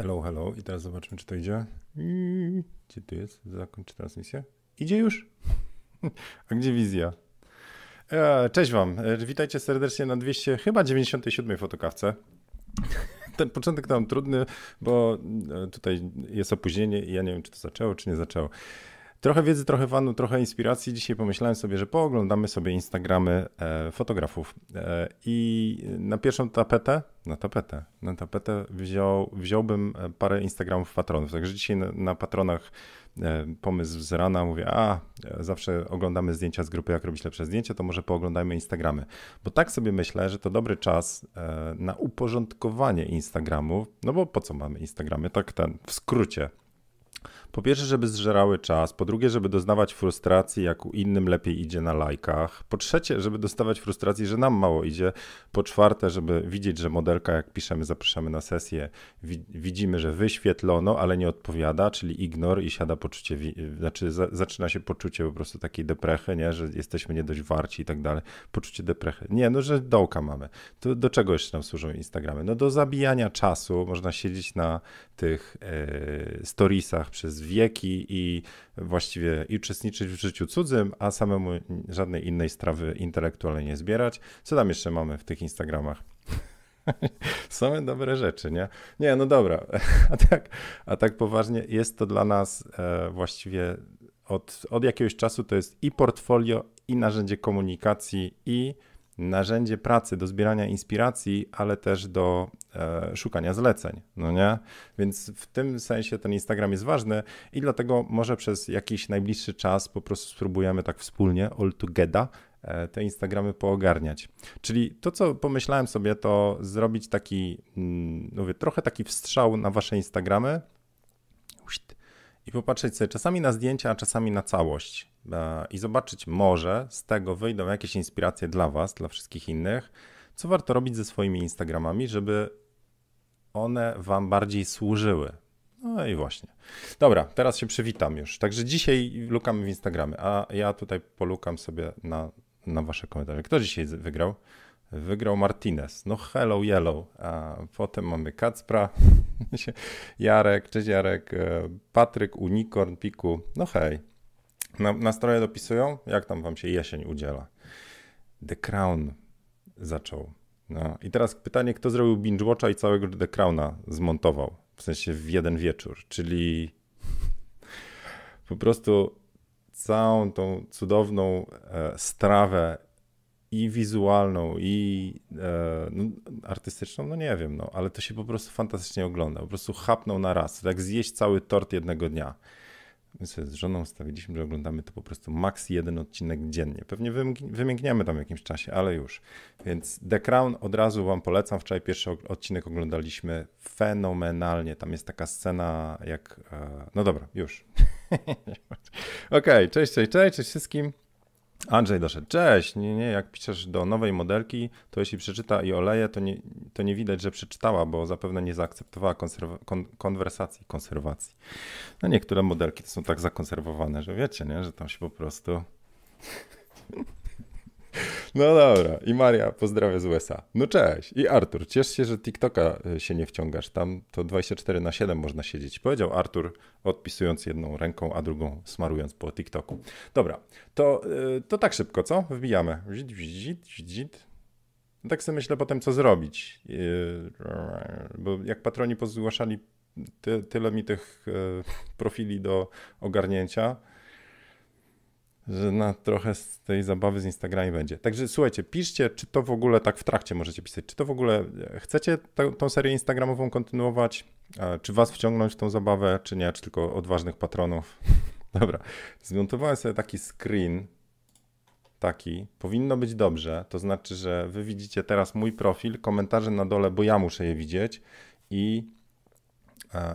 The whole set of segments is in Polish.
Hello, hello. I teraz zobaczmy, czy to idzie. Gdzie tu jest? Zakończ transmisję. Idzie już? A gdzie wizja? E, cześć Wam. E, witajcie serdecznie na 200, chyba 97 fotokawce. Ten początek tam trudny, bo e, tutaj jest opóźnienie i ja nie wiem, czy to zaczęło, czy nie zaczęło. Trochę wiedzy, trochę fanu, trochę inspiracji. Dzisiaj pomyślałem sobie, że pooglądamy sobie Instagramy e, fotografów. E, I na pierwszą tapetę, na tapetę, na tapetę wziął, wziąłbym parę Instagramów patronów. Także dzisiaj na, na patronach e, pomysł z rana mówię, a zawsze oglądamy zdjęcia z grupy, jak robić lepsze zdjęcie, to może pooglądajmy Instagramy. Bo tak sobie myślę, że to dobry czas na uporządkowanie Instagramów, no bo po co mamy Instagramy? Tak ten, w skrócie po pierwsze, żeby zżerały czas, po drugie, żeby doznawać frustracji, jak u innym lepiej idzie na lajkach, po trzecie, żeby dostawać frustracji, że nam mało idzie, po czwarte, żeby widzieć, że modelka, jak piszemy, zapraszamy na sesję, widzimy, że wyświetlono, ale nie odpowiada, czyli ignor i siada poczucie, znaczy za, zaczyna się poczucie po prostu takiej deprechy, nie, że jesteśmy nie dość warci i tak dalej, poczucie deprechy. Nie, no, że dołka mamy. To do czego jeszcze nam służą Instagramy? No do zabijania czasu, można siedzieć na tych e, storiesach przez wieki i właściwie i uczestniczyć w życiu cudzym, a samemu żadnej innej strawy intelektualnej nie zbierać. Co tam jeszcze mamy w tych Instagramach? Same dobre rzeczy, nie? Nie, no dobra. A tak, a tak poważnie jest to dla nas e, właściwie od, od jakiegoś czasu to jest i portfolio, i narzędzie komunikacji, i narzędzie pracy do zbierania inspiracji, ale też do e, szukania zleceń, no nie? Więc w tym sensie ten Instagram jest ważny i dlatego może przez jakiś najbliższy czas po prostu spróbujemy tak wspólnie, all together, e, te Instagramy poogarniać. Czyli to, co pomyślałem sobie, to zrobić taki, mm, mówię, trochę taki wstrzał na wasze Instagramy i popatrzeć sobie czasami na zdjęcia, a czasami na całość i zobaczyć, może z tego wyjdą jakieś inspiracje dla Was, dla wszystkich innych, co warto robić ze swoimi Instagramami, żeby one Wam bardziej służyły. No i właśnie. Dobra, teraz się przywitam już. Także dzisiaj lukamy w Instagramie, a ja tutaj polukam sobie na, na Wasze komentarze. Kto dzisiaj wygrał? Wygrał Martinez. No hello yellow. A potem mamy Kacpra, Jarek, cześć Jarek, e, Patryk, Unicorn, Piku. No hej. Na, nastroje dopisują, jak tam wam się jesień udziela. The Crown zaczął. No. I teraz pytanie, kto zrobił binge watcha i całego The Crowna zmontował? W sensie w jeden wieczór, czyli po prostu całą tą cudowną e, strawę i wizualną, i e, no, artystyczną, no nie wiem, no, ale to się po prostu fantastycznie ogląda. Po prostu chapnął na raz, tak zjeść cały tort jednego dnia. My sobie z żoną stawiliśmy, że oglądamy to po prostu maks jeden odcinek dziennie. Pewnie wymiękniemy tam w jakimś czasie, ale już. Więc The Crown od razu wam polecam. Wczoraj pierwszy odcinek oglądaliśmy fenomenalnie. Tam jest taka scena jak... E, no dobra, już. Okej, okay, cześć, cześć, cześć, cześć wszystkim. Andrzej doszedł. Cześć. Nie, nie, jak piszesz do nowej modelki, to jeśli przeczyta i oleje, to nie, to nie widać, że przeczytała, bo zapewne nie zaakceptowała kon, konwersacji, konserwacji. No niektóre modelki to są tak zakonserwowane, że wiecie, nie, że tam się po prostu no dobra. I Maria pozdrawia z USA. No cześć. I Artur, ciesz się, że TikToka e, się nie wciągasz. Tam to 24 na 7 można siedzieć. Powiedział Artur, odpisując jedną ręką, a drugą smarując po TikToku. Dobra, to, e, to tak szybko, co? Wbijamy. Zid, zid, zid. Tak sobie myślę potem, co zrobić. E, bo jak patroni pozgłaszali ty, tyle mi tych profili do ogarnięcia, że na trochę z tej zabawy z Instagramem będzie. Także słuchajcie, piszcie, czy to w ogóle tak w trakcie możecie pisać, czy to w ogóle chcecie t- tą serię Instagramową kontynuować, czy was wciągnąć w tą zabawę, czy nie, czy tylko odważnych patronów. Dobra, zmontowałem sobie taki screen, taki, powinno być dobrze, to znaczy, że wy widzicie teraz mój profil, komentarze na dole, bo ja muszę je widzieć i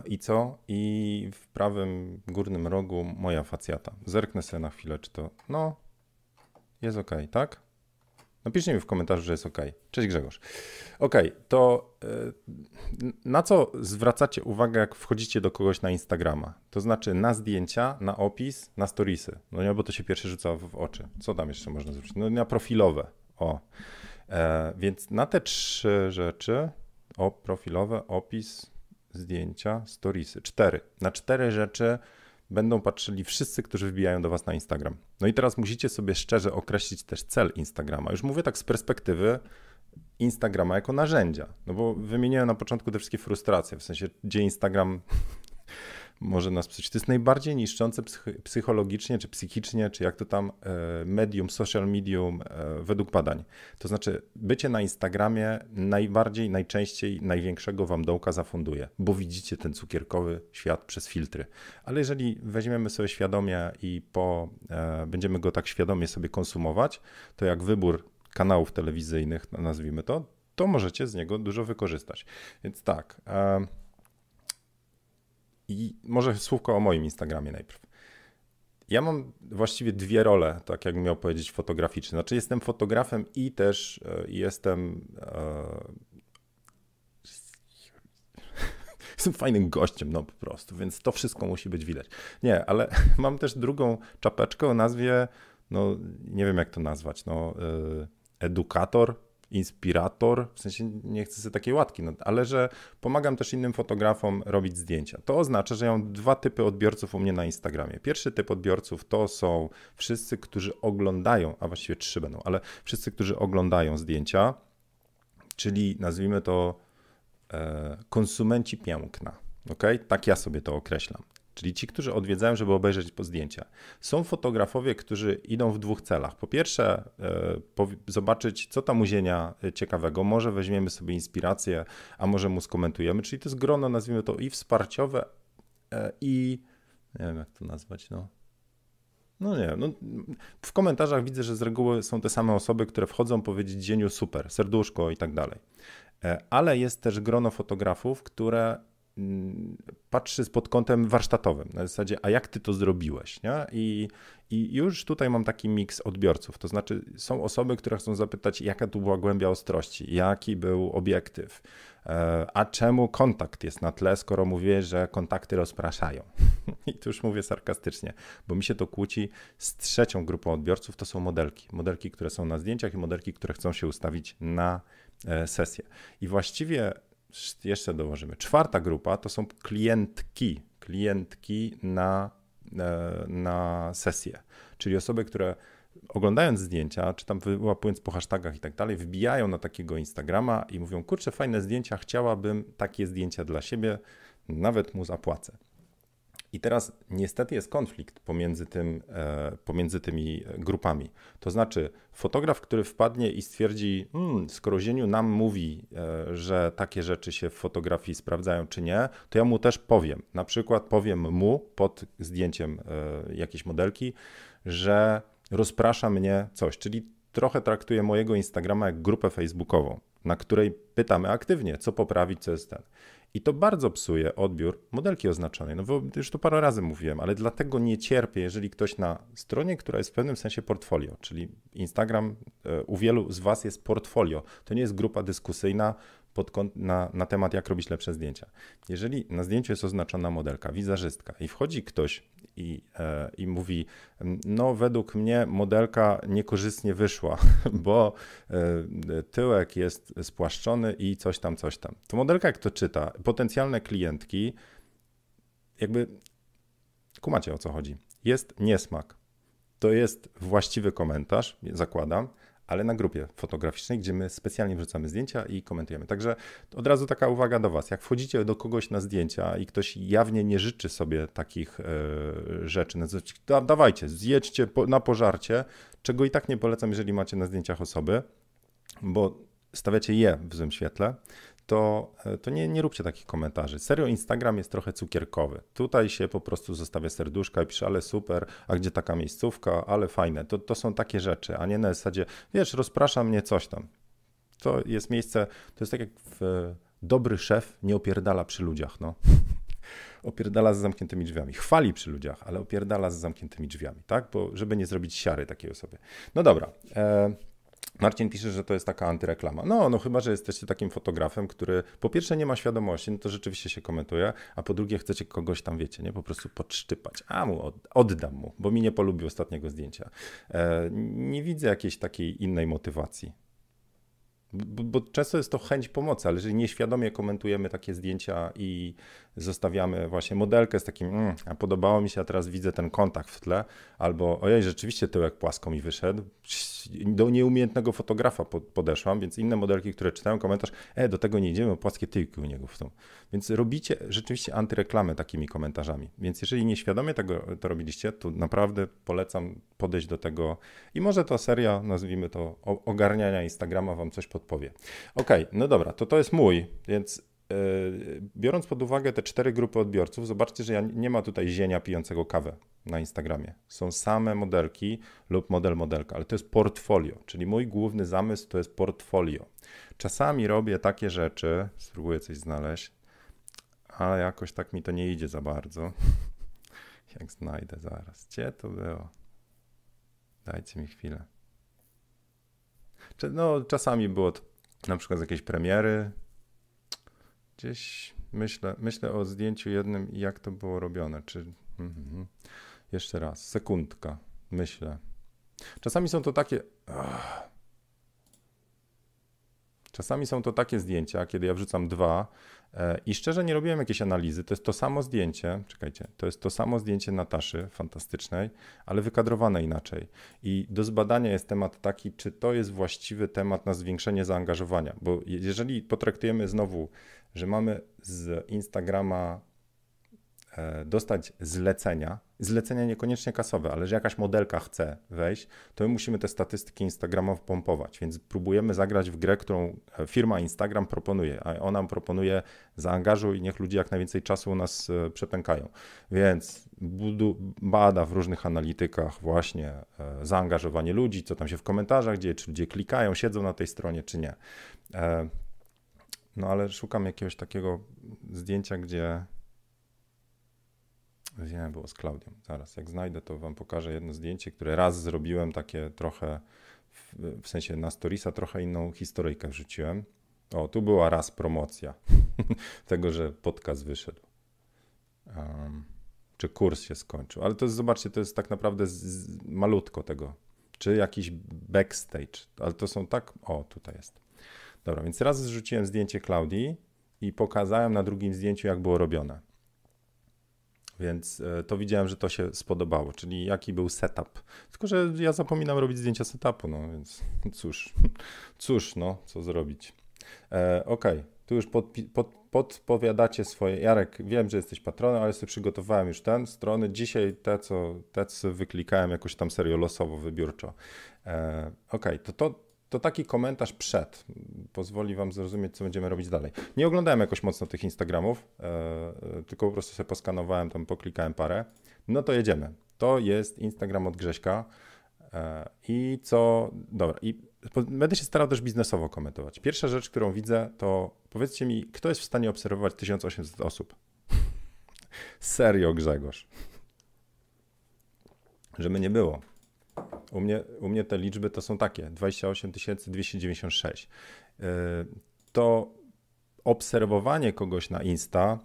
i co? I w prawym górnym rogu moja facjata. Zerknę sobie na chwilę, czy to. No, jest ok, tak? Napiszcie mi w komentarzu, że jest ok. Cześć Grzegorz. Ok, to y, na co zwracacie uwagę, jak wchodzicie do kogoś na Instagrama? To znaczy na zdjęcia, na opis, na storiesy. No nie, bo to się pierwsze rzuca w oczy. Co tam jeszcze można zwrócić? No na profilowe. O. E, więc na te trzy rzeczy, o profilowe, opis, zdjęcia, storiesy. Cztery. Na cztery rzeczy będą patrzyli wszyscy, którzy wbijają do Was na Instagram. No i teraz musicie sobie szczerze określić też cel Instagrama. Już mówię tak z perspektywy Instagrama jako narzędzia. No bo wymieniłem na początku te wszystkie frustracje, w sensie, gdzie Instagram może nas psuć. To jest najbardziej niszczące psychologicznie, czy psychicznie, czy jak to tam e, medium, social medium e, według badań. To znaczy, bycie na Instagramie najbardziej, najczęściej największego wam dołka zafunduje, bo widzicie ten cukierkowy świat przez filtry. Ale jeżeli weźmiemy sobie świadomie i po, e, będziemy go tak świadomie sobie konsumować, to jak wybór kanałów telewizyjnych, nazwijmy to, to możecie z niego dużo wykorzystać. Więc tak. I może słówko o moim Instagramie najpierw. Ja mam właściwie dwie role, tak jakbym miał powiedzieć, fotograficzne. Znaczy, jestem fotografem i też e, jestem. E, jestem fajnym gościem, no po prostu, więc to wszystko musi być widać. Nie, ale mam też drugą czapeczkę o nazwie, no nie wiem jak to nazwać, no e, edukator, inspirator, w sensie nie chcę sobie takiej łatki, no, ale że pomagam też innym fotografom robić zdjęcia. To oznacza, że ja mam dwa typy odbiorców u mnie na Instagramie. Pierwszy typ odbiorców to są wszyscy, którzy oglądają, a właściwie trzy będą, ale wszyscy, którzy oglądają zdjęcia, czyli nazwijmy to e, konsumenci piękna. Okay? Tak ja sobie to określam czyli ci, którzy odwiedzają, żeby obejrzeć zdjęcia. Są fotografowie, którzy idą w dwóch celach. Po pierwsze, e, zobaczyć, co tam u zienia e, ciekawego, może weźmiemy sobie inspirację, a może mu skomentujemy, czyli to jest grono, nazwijmy to i wsparciowe, e, i nie wiem, jak to nazwać, no. No nie, no, w komentarzach widzę, że z reguły są te same osoby, które wchodzą powiedzieć dzieniu super, serduszko i tak dalej. Ale jest też grono fotografów, które patrzy pod kątem warsztatowym, na zasadzie, a jak ty to zrobiłeś, nie? I, I już tutaj mam taki miks odbiorców, to znaczy są osoby, które chcą zapytać, jaka tu była głębia ostrości, jaki był obiektyw, e, a czemu kontakt jest na tle, skoro mówię, że kontakty rozpraszają. I tu już mówię sarkastycznie, bo mi się to kłóci z trzecią grupą odbiorców, to są modelki. Modelki, które są na zdjęciach i modelki, które chcą się ustawić na e, sesję. I właściwie jeszcze dołożymy. Czwarta grupa to są klientki, klientki na, e, na sesję, czyli osoby, które oglądając zdjęcia, czy tam wyłapując po hashtagach i tak dalej, wbijają na takiego Instagrama i mówią, kurczę, fajne zdjęcia, chciałabym takie zdjęcia dla siebie, nawet mu zapłacę. I teraz niestety jest konflikt pomiędzy, tym, e, pomiędzy tymi grupami. To znaczy, fotograf, który wpadnie i stwierdzi, hmm, skoro Zieniu nam mówi, e, że takie rzeczy się w fotografii sprawdzają czy nie, to ja mu też powiem. Na przykład powiem mu pod zdjęciem e, jakiejś modelki, że rozprasza mnie coś, czyli trochę traktuję mojego Instagrama jak grupę facebookową, na której pytamy aktywnie, co poprawić, co jest ten. I to bardzo psuje odbiór modelki oznaczonej. No bo już to parę razy mówiłem, ale dlatego nie cierpię, jeżeli ktoś na stronie, która jest w pewnym sensie portfolio, czyli Instagram e, u wielu z Was jest portfolio. To nie jest grupa dyskusyjna pod, na, na temat, jak robić lepsze zdjęcia. Jeżeli na zdjęciu jest oznaczona modelka, wizerzystka i wchodzi ktoś i, e, i mówi, no według mnie modelka niekorzystnie wyszła, bo e, tyłek jest spłaszczony i coś tam, coś tam. To modelka jak to czyta, potencjalne klientki jakby kumacie o co chodzi. Jest niesmak. To jest właściwy komentarz, zakładam, ale na grupie fotograficznej, gdzie my specjalnie wrzucamy zdjęcia i komentujemy. Także od razu taka uwaga do Was. Jak wchodzicie do kogoś na zdjęcia i ktoś jawnie nie życzy sobie takich e, rzeczy, da, dawajcie, zjedźcie na pożarcie, czego i tak nie polecam, jeżeli macie na zdjęciach osoby, bo stawiacie je w złym świetle, to, e, to nie, nie róbcie takich komentarzy. Serio, Instagram jest trochę cukierkowy. Tutaj się po prostu zostawia serduszka i pisze, ale super, a gdzie taka miejscówka, ale fajne. To, to są takie rzeczy, a nie na zasadzie, wiesz, rozprasza mnie coś tam. To jest miejsce, to jest tak jak w, dobry szef nie opierdala przy ludziach, no. opierdala z zamkniętymi drzwiami. Chwali przy ludziach, ale opierdala z zamkniętymi drzwiami, tak? Bo żeby nie zrobić siary takiej osobie. No dobra. E Marcin pisze, że to jest taka antyreklama. No, no chyba, że jesteście takim fotografem, który po pierwsze nie ma świadomości, no to rzeczywiście się komentuje, a po drugie chcecie kogoś tam, wiecie, nie, po prostu podszczypać. A mu oddam mu, bo mi nie polubił ostatniego zdjęcia. E, nie widzę jakiejś takiej innej motywacji. bo, bo, często jest to chęć pomocy, ale jeżeli nieświadomie komentujemy takie zdjęcia i zostawiamy właśnie modelkę z takim, mm, a podobało mi się, a teraz widzę ten kontakt w tle, albo ojej, rzeczywiście tyłek płasko mi wyszedł, do nieumiejętnego fotografa podeszłam, więc inne modelki, które czytają komentarz, e, do tego nie idziemy, płaskie tyłki u niego w tą. Więc robicie rzeczywiście antyreklamę takimi komentarzami. Więc jeżeli nieświadomie tego to robiliście, to naprawdę polecam podejść do tego i może to seria, nazwijmy to ogarniania Instagrama wam coś podpowie. Ok, no dobra, to to jest mój, więc biorąc pod uwagę te cztery grupy odbiorców, zobaczcie, że ja nie ma tutaj zienia pijącego kawę na Instagramie. Są same modelki lub model modelka, ale to jest portfolio, czyli mój główny zamysł to jest portfolio. Czasami robię takie rzeczy, spróbuję coś znaleźć, ale jakoś tak mi to nie idzie za bardzo. Jak znajdę zaraz. Gdzie to było? Dajcie mi chwilę. No, czasami było to na przykład z jakiejś premiery. Gdzieś myślę, myślę o zdjęciu jednym i jak to było robione. Czy mhm. jeszcze raz, sekundka, myślę. Czasami są to takie. Ach. Czasami są to takie zdjęcia, kiedy ja wrzucam dwa i szczerze nie robiłem jakiejś analizy. To jest to samo zdjęcie, czekajcie, to jest to samo zdjęcie Nataszy, fantastycznej, ale wykadrowane inaczej. I do zbadania jest temat taki, czy to jest właściwy temat na zwiększenie zaangażowania. Bo jeżeli potraktujemy znowu, że mamy z Instagrama e, dostać zlecenia, zlecenia niekoniecznie kasowe, ale że jakaś modelka chce wejść, to my musimy te statystyki Instagrama pompować, więc próbujemy zagrać w grę, którą e, firma Instagram proponuje, a ona proponuje zaangażuj i niech ludzie jak najwięcej czasu u nas e, przepękają. Więc bada w różnych analitykach właśnie e, zaangażowanie ludzi, co tam się w komentarzach dzieje, czy ludzie klikają, siedzą na tej stronie, czy nie. No ale szukam jakiegoś takiego zdjęcia, gdzie nie, było z Klaudią. Zaraz, jak znajdę, to wam pokażę jedno zdjęcie, które raz zrobiłem takie trochę, w, w sensie na Storisa trochę inną historyjkę wrzuciłem. O, tu była raz promocja tego, że podcast wyszedł. Um, czy kurs się skończył. Ale to jest, zobaczcie, to jest tak naprawdę z, z, malutko tego. Czy jakiś backstage. Ale to są tak. O, tutaj jest. Dobra, więc raz zrzuciłem zdjęcie Klaudii i pokazałem na drugim zdjęciu, jak było robione. Więc e, to widziałem, że to się spodobało, czyli jaki był setup. Tylko, że ja zapominam robić zdjęcia setupu, no więc cóż, cóż, no, co zrobić. E, Okej, okay. tu już pod, pod, podpowiadacie swoje. Jarek, wiem, że jesteś patronem, ale sobie przygotowałem już ten strony. Dzisiaj te, co, te, co wyklikałem jakoś tam serio losowo, wybiórczo. E, Okej, okay. to, to to taki komentarz przed pozwoli Wam zrozumieć, co będziemy robić dalej. Nie oglądałem jakoś mocno tych Instagramów, e, e, tylko po prostu sobie poskanowałem, tam poklikałem parę. No to jedziemy. To jest Instagram od Grześka. E, I co. Dobra, i będę się starał też biznesowo komentować. Pierwsza rzecz, którą widzę, to powiedzcie mi, kto jest w stanie obserwować 1800 osób? Serio, Grzegorz. Żeby nie było. U mnie, u mnie te liczby to są takie: 28 296. Y, to obserwowanie kogoś na Insta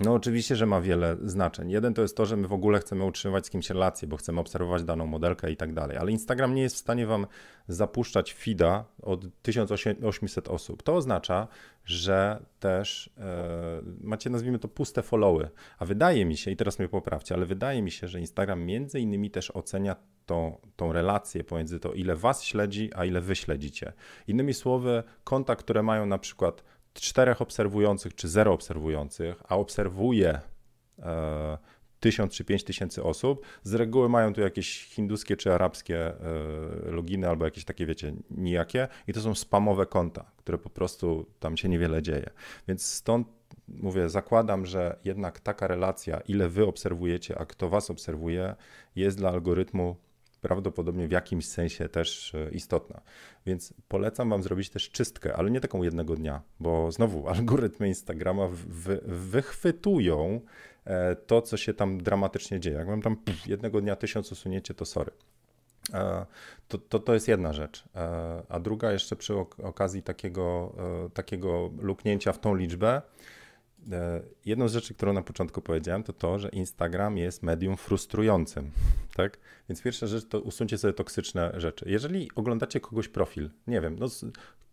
no oczywiście, że ma wiele znaczeń. Jeden to jest to, że my w ogóle chcemy utrzymywać z kimś relacje, bo chcemy obserwować daną modelkę i tak dalej, ale Instagram nie jest w stanie wam zapuszczać feeda od 1800 osób. To oznacza, że też e, macie, nazwijmy to, puste followy. A wydaje mi się, i teraz mnie poprawcie, ale wydaje mi się, że Instagram między innymi też ocenia tą, tą relację pomiędzy to, ile was śledzi, a ile wy śledzicie. Innymi słowy, konta, które mają na przykład czterech obserwujących czy zero obserwujących, a obserwuje e, tysiąc czy pięć tysięcy osób, z reguły mają tu jakieś hinduskie czy arabskie e, loginy albo jakieś takie, wiecie, nijakie i to są spamowe konta, które po prostu tam się niewiele dzieje. Więc stąd mówię, zakładam, że jednak taka relacja, ile wy obserwujecie, a kto was obserwuje, jest dla algorytmu prawdopodobnie w jakimś sensie też e, istotna. Więc polecam Wam zrobić też czystkę, ale nie taką jednego dnia, bo znowu algorytmy Instagrama wy, wychwytują e, to, co się tam dramatycznie dzieje. Jak Wam tam pff, jednego dnia tysiąc usuniecie, to sorry. E, to, to, to jest jedna rzecz. A druga jeszcze przy okazji takiego, takiego luknięcia w tą liczbę, jedną z rzeczy, którą na początku powiedziałem, to to, że Instagram jest medium frustrującym, tak? Więc pierwsza rzecz to usuńcie sobie toksyczne rzeczy. Jeżeli oglądacie kogoś profil, nie wiem, no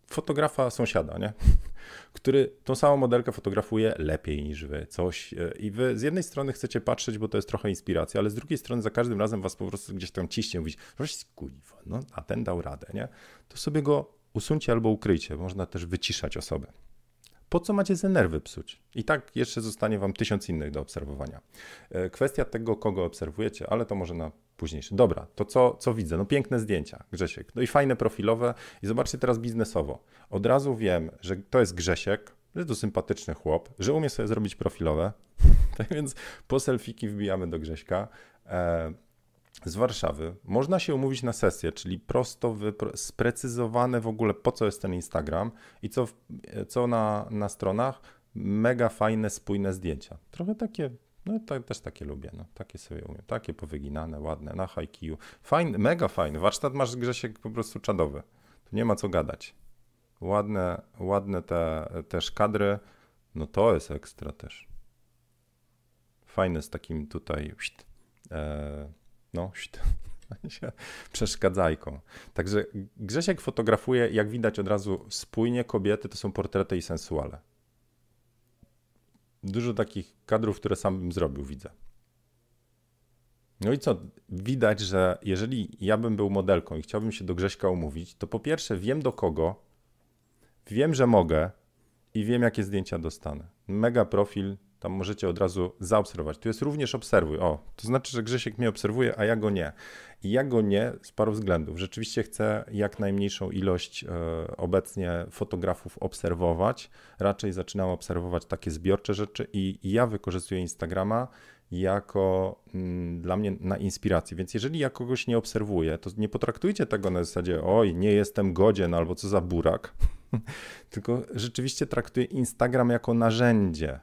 fotografa sąsiada, nie? który tą samą modelkę fotografuje lepiej niż wy, coś e, i wy z jednej strony chcecie patrzeć, bo to jest trochę inspiracja, ale z drugiej strony za każdym razem was po prostu gdzieś tam ciśnie, mówić, weź no a ten dał radę, nie? To sobie go usuńcie albo ukryjcie, można też wyciszać osobę. Po co macie ze nerwy psuć? I tak jeszcze zostanie wam tysiąc innych do obserwowania. E, kwestia tego, kogo obserwujecie, ale to może na późniejszy. Dobra, to co, co widzę? No piękne zdjęcia, Grzesiek. No i fajne profilowe. I zobaczcie teraz biznesowo. Od razu wiem, że to jest Grzesiek, że to sympatyczny chłop, że umie sobie zrobić profilowe. tak więc po selfiki wbijamy do Grześka. E, z Warszawy. Można się umówić na sesję, czyli prosto sprecyzowane w ogóle po co jest ten Instagram i co, co na, na stronach. Mega fajne, spójne zdjęcia. Trochę takie no to, też takie lubię, no. takie sobie umiem. Takie powyginane, ładne, na haiku. Fajny, mega fajny. Warsztat masz Grzesiek po prostu czadowy. Tu nie ma co gadać. Ładne, ładne te, te szkadry. No to jest ekstra też. Fajne z takim tutaj e, no przeszkadzajką. Także Grzesiek fotografuje, jak widać od razu spójnie kobiety, to są portrety i sensuale dużo takich kadrów, które sam bym zrobił, widzę. No i co? Widać, że jeżeli ja bym był modelką i chciałbym się do Grześka umówić, to po pierwsze wiem do kogo, wiem, że mogę i wiem, jakie zdjęcia dostanę. Mega profil, tam możecie od razu zaobserwować. Tu jest również obserwuj. O, to znaczy, że Grzesiek mnie obserwuje, a ja go nie. I ja go nie z paru względów. Rzeczywiście chcę jak najmniejszą ilość e, obecnie fotografów obserwować. Raczej zaczynam obserwować takie zbiorcze rzeczy i, ja wykorzystuję Instagrama jako mm, dla mnie na inspiracji. Więc jeżeli ja kogoś nie obserwuję, to nie potraktujcie tego na zasadzie oj, nie jestem godzien albo co za burak, tylko rzeczywiście traktuję Instagram jako narzędzie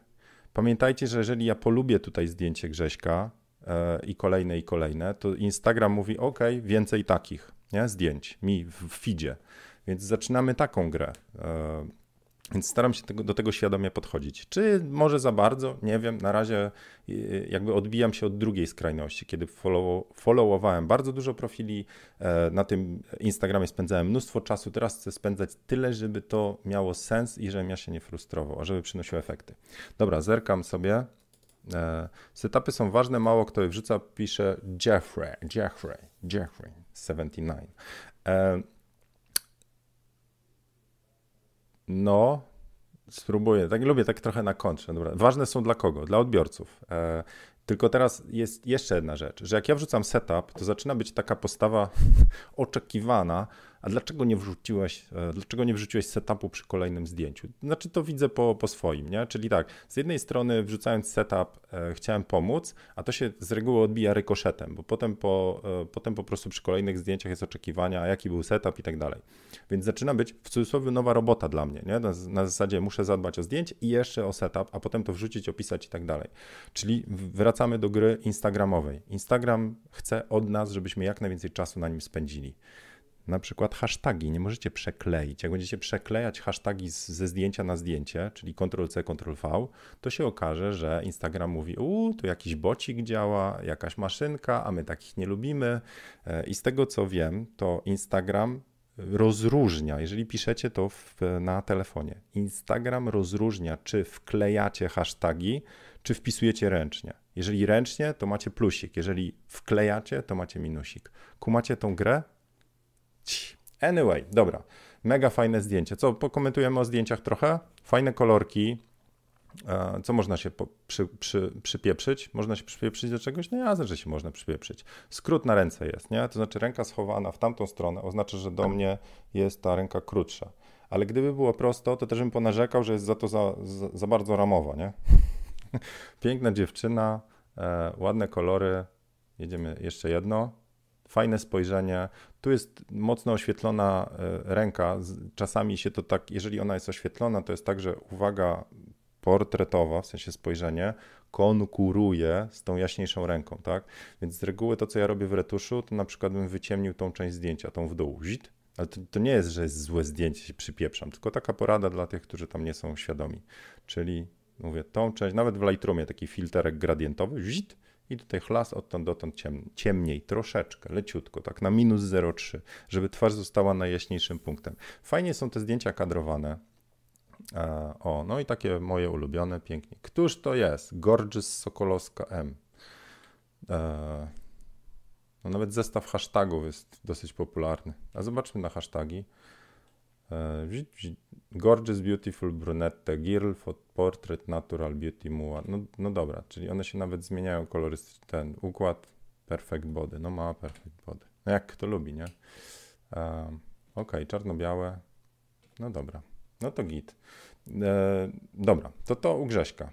Pamiętajcie, że jeżeli ja polubię tutaj zdjęcie Grześka e, i kolejne, i kolejne, to Instagram mówi: OK, więcej takich nie? zdjęć mi w feedzie. Więc zaczynamy taką grę. Więc staram się tego, do tego świadomie podchodzić. Czy może za bardzo? Nie wiem. Na razie y, jakby odbijam się od drugiej skrajności, kiedy follow, followowałem bardzo dużo profili. E, na tym Instagramie spędzałem mnóstwo czasu. Teraz chcę spędzać tyle, żeby to miało sens i żebym ja się nie frustrował, a żeby przynosiło efekty. Dobra, zerkam sobie. E, setupy są ważne, mało kto je wrzuca, pisze Jeffrey, Jeffrey, Jeffrey 79. No, spróbuję. Tak lubię tak trochę na kontrze. Dobra. Ważne są dla kogo? Dla odbiorców. E, tylko teraz jest jeszcze jedna rzecz, że jak ja wrzucam setup, to zaczyna być taka postawa oczekiwana, a dlaczego nie wrzuciłeś, e, dlaczego nie wrzuciłeś setupu przy kolejnym zdjęciu? Znaczy to widzę po, po swoim, nie? Czyli tak, z jednej strony wrzucając setup e, chciałem pomóc, a to się z reguły odbija rykoszetem, bo potem po, e, potem po prostu przy kolejnych zdjęciach jest oczekiwania, jaki był setup i tak dalej. Więc zaczyna być w cudzysłowie nowa robota dla mnie, nie? Na, na zasadzie muszę zadbać o zdjęcie i jeszcze o setup, a potem to wrzucić, opisać i tak dalej. Czyli wracamy do gry instagramowej. Instagram chce od nas, żebyśmy jak najwięcej czasu na nim spędzili na przykład hasztagi nie możecie przekleić. Jak będziecie przeklejać hasztagi z, ze zdjęcia na zdjęcie, czyli Ctrl-C, Ctrl-V, to się okaże, że Instagram mówi, u, tu jakiś bocik działa, jakaś maszynka, a my takich nie lubimy. E, I z tego co wiem, to Instagram rozróżnia, jeżeli piszecie to w, na telefonie, Instagram rozróżnia, czy wklejacie hasztagi, czy wpisujecie ręcznie. Jeżeli ręcznie, to macie plusik, jeżeli wklejacie, to macie minusik. Kumacie tą grę? Anyway, dobra. Mega fajne zdjęcie. Co, pokomentujemy o zdjęciach trochę? Fajne kolorki. E, co można się przy, przy, przypieprzyć? Można się przypieprzyć do czegoś? No jasne, że się można przypieprzyć. Skrót na ręce jest, nie? To znaczy ręka schowana w tamtą stronę oznacza, że do mnie jest ta ręka krótsza. Ale gdyby było prosto, to też bym ponarzekał, że jest za to za, za, za bardzo ramowa, nie? Piękna dziewczyna, e, ładne kolory. Jedziemy jeszcze jedno fajne spojrzenie. Tu jest mocno oświetlona e, ręka. Czasami się to tak, jeżeli ona jest oświetlona, to jest tak, że uwaga portretowa, w sensie spojrzenie, konkuruje z tą jaśniejszą ręką, tak? Więc z reguły to, co ja robię w retuszu, to na przykład bym wyciemnił tą część zdjęcia, tą w dół, zit. Ale to, to nie jest, że jest złe zdjęcie, się przypieprzam, tylko taka porada dla tych, którzy tam nie są świadomi. Czyli mówię, tą część, nawet w Lightroomie taki filterek gradientowy, zit, i tutaj chlas odtąd dotąd ciemniej, ciemniej, troszeczkę, leciutko, tak na minus 0,3, żeby twarz została najjaśniejszym punktem. Fajnie są te zdjęcia kadrowane. E, o, no i takie moje ulubione, pięknie. Któż to jest? Gorgeous Sokolowska M. E, no nawet zestaw hashtagów jest dosyć popularny. A zobaczmy na hashtagi. E, gorgeous Beautiful Brunette Girl Portrait Natural Beauty Mua. No, no dobra, czyli one się nawet zmieniają kolorystycznie. Ten układ Perfect Body. No ma Perfect Body. No jak kto lubi, nie? Um, ok, czarno-białe. No dobra. No to git. E, dobra, to to u Grześka.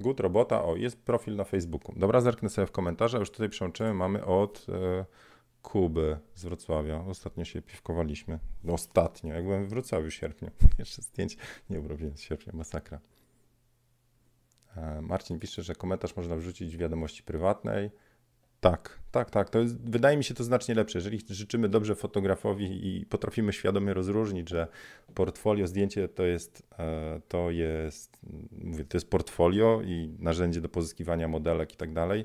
Good robota. O, jest profil na Facebooku. Dobra, zerknę sobie w komentarze. Już tutaj przełączymy. Mamy od e, Kuby z Wrocławia. Ostatnio się piwkowaliśmy. No, ostatnio, jak byłem w Wrocławiu w sierpniu. Jeszcze zdjęć nie urobiłem z sierpnia. Masakra. E, Marcin pisze, że komentarz można wrzucić w wiadomości prywatnej. Tak, tak, tak. To jest, wydaje mi się to znacznie lepsze. Jeżeli życzymy dobrze fotografowi i potrafimy świadomie rozróżnić, że portfolio, zdjęcie to jest, e, to jest, mówię, to jest portfolio i narzędzie do pozyskiwania modelek i tak dalej,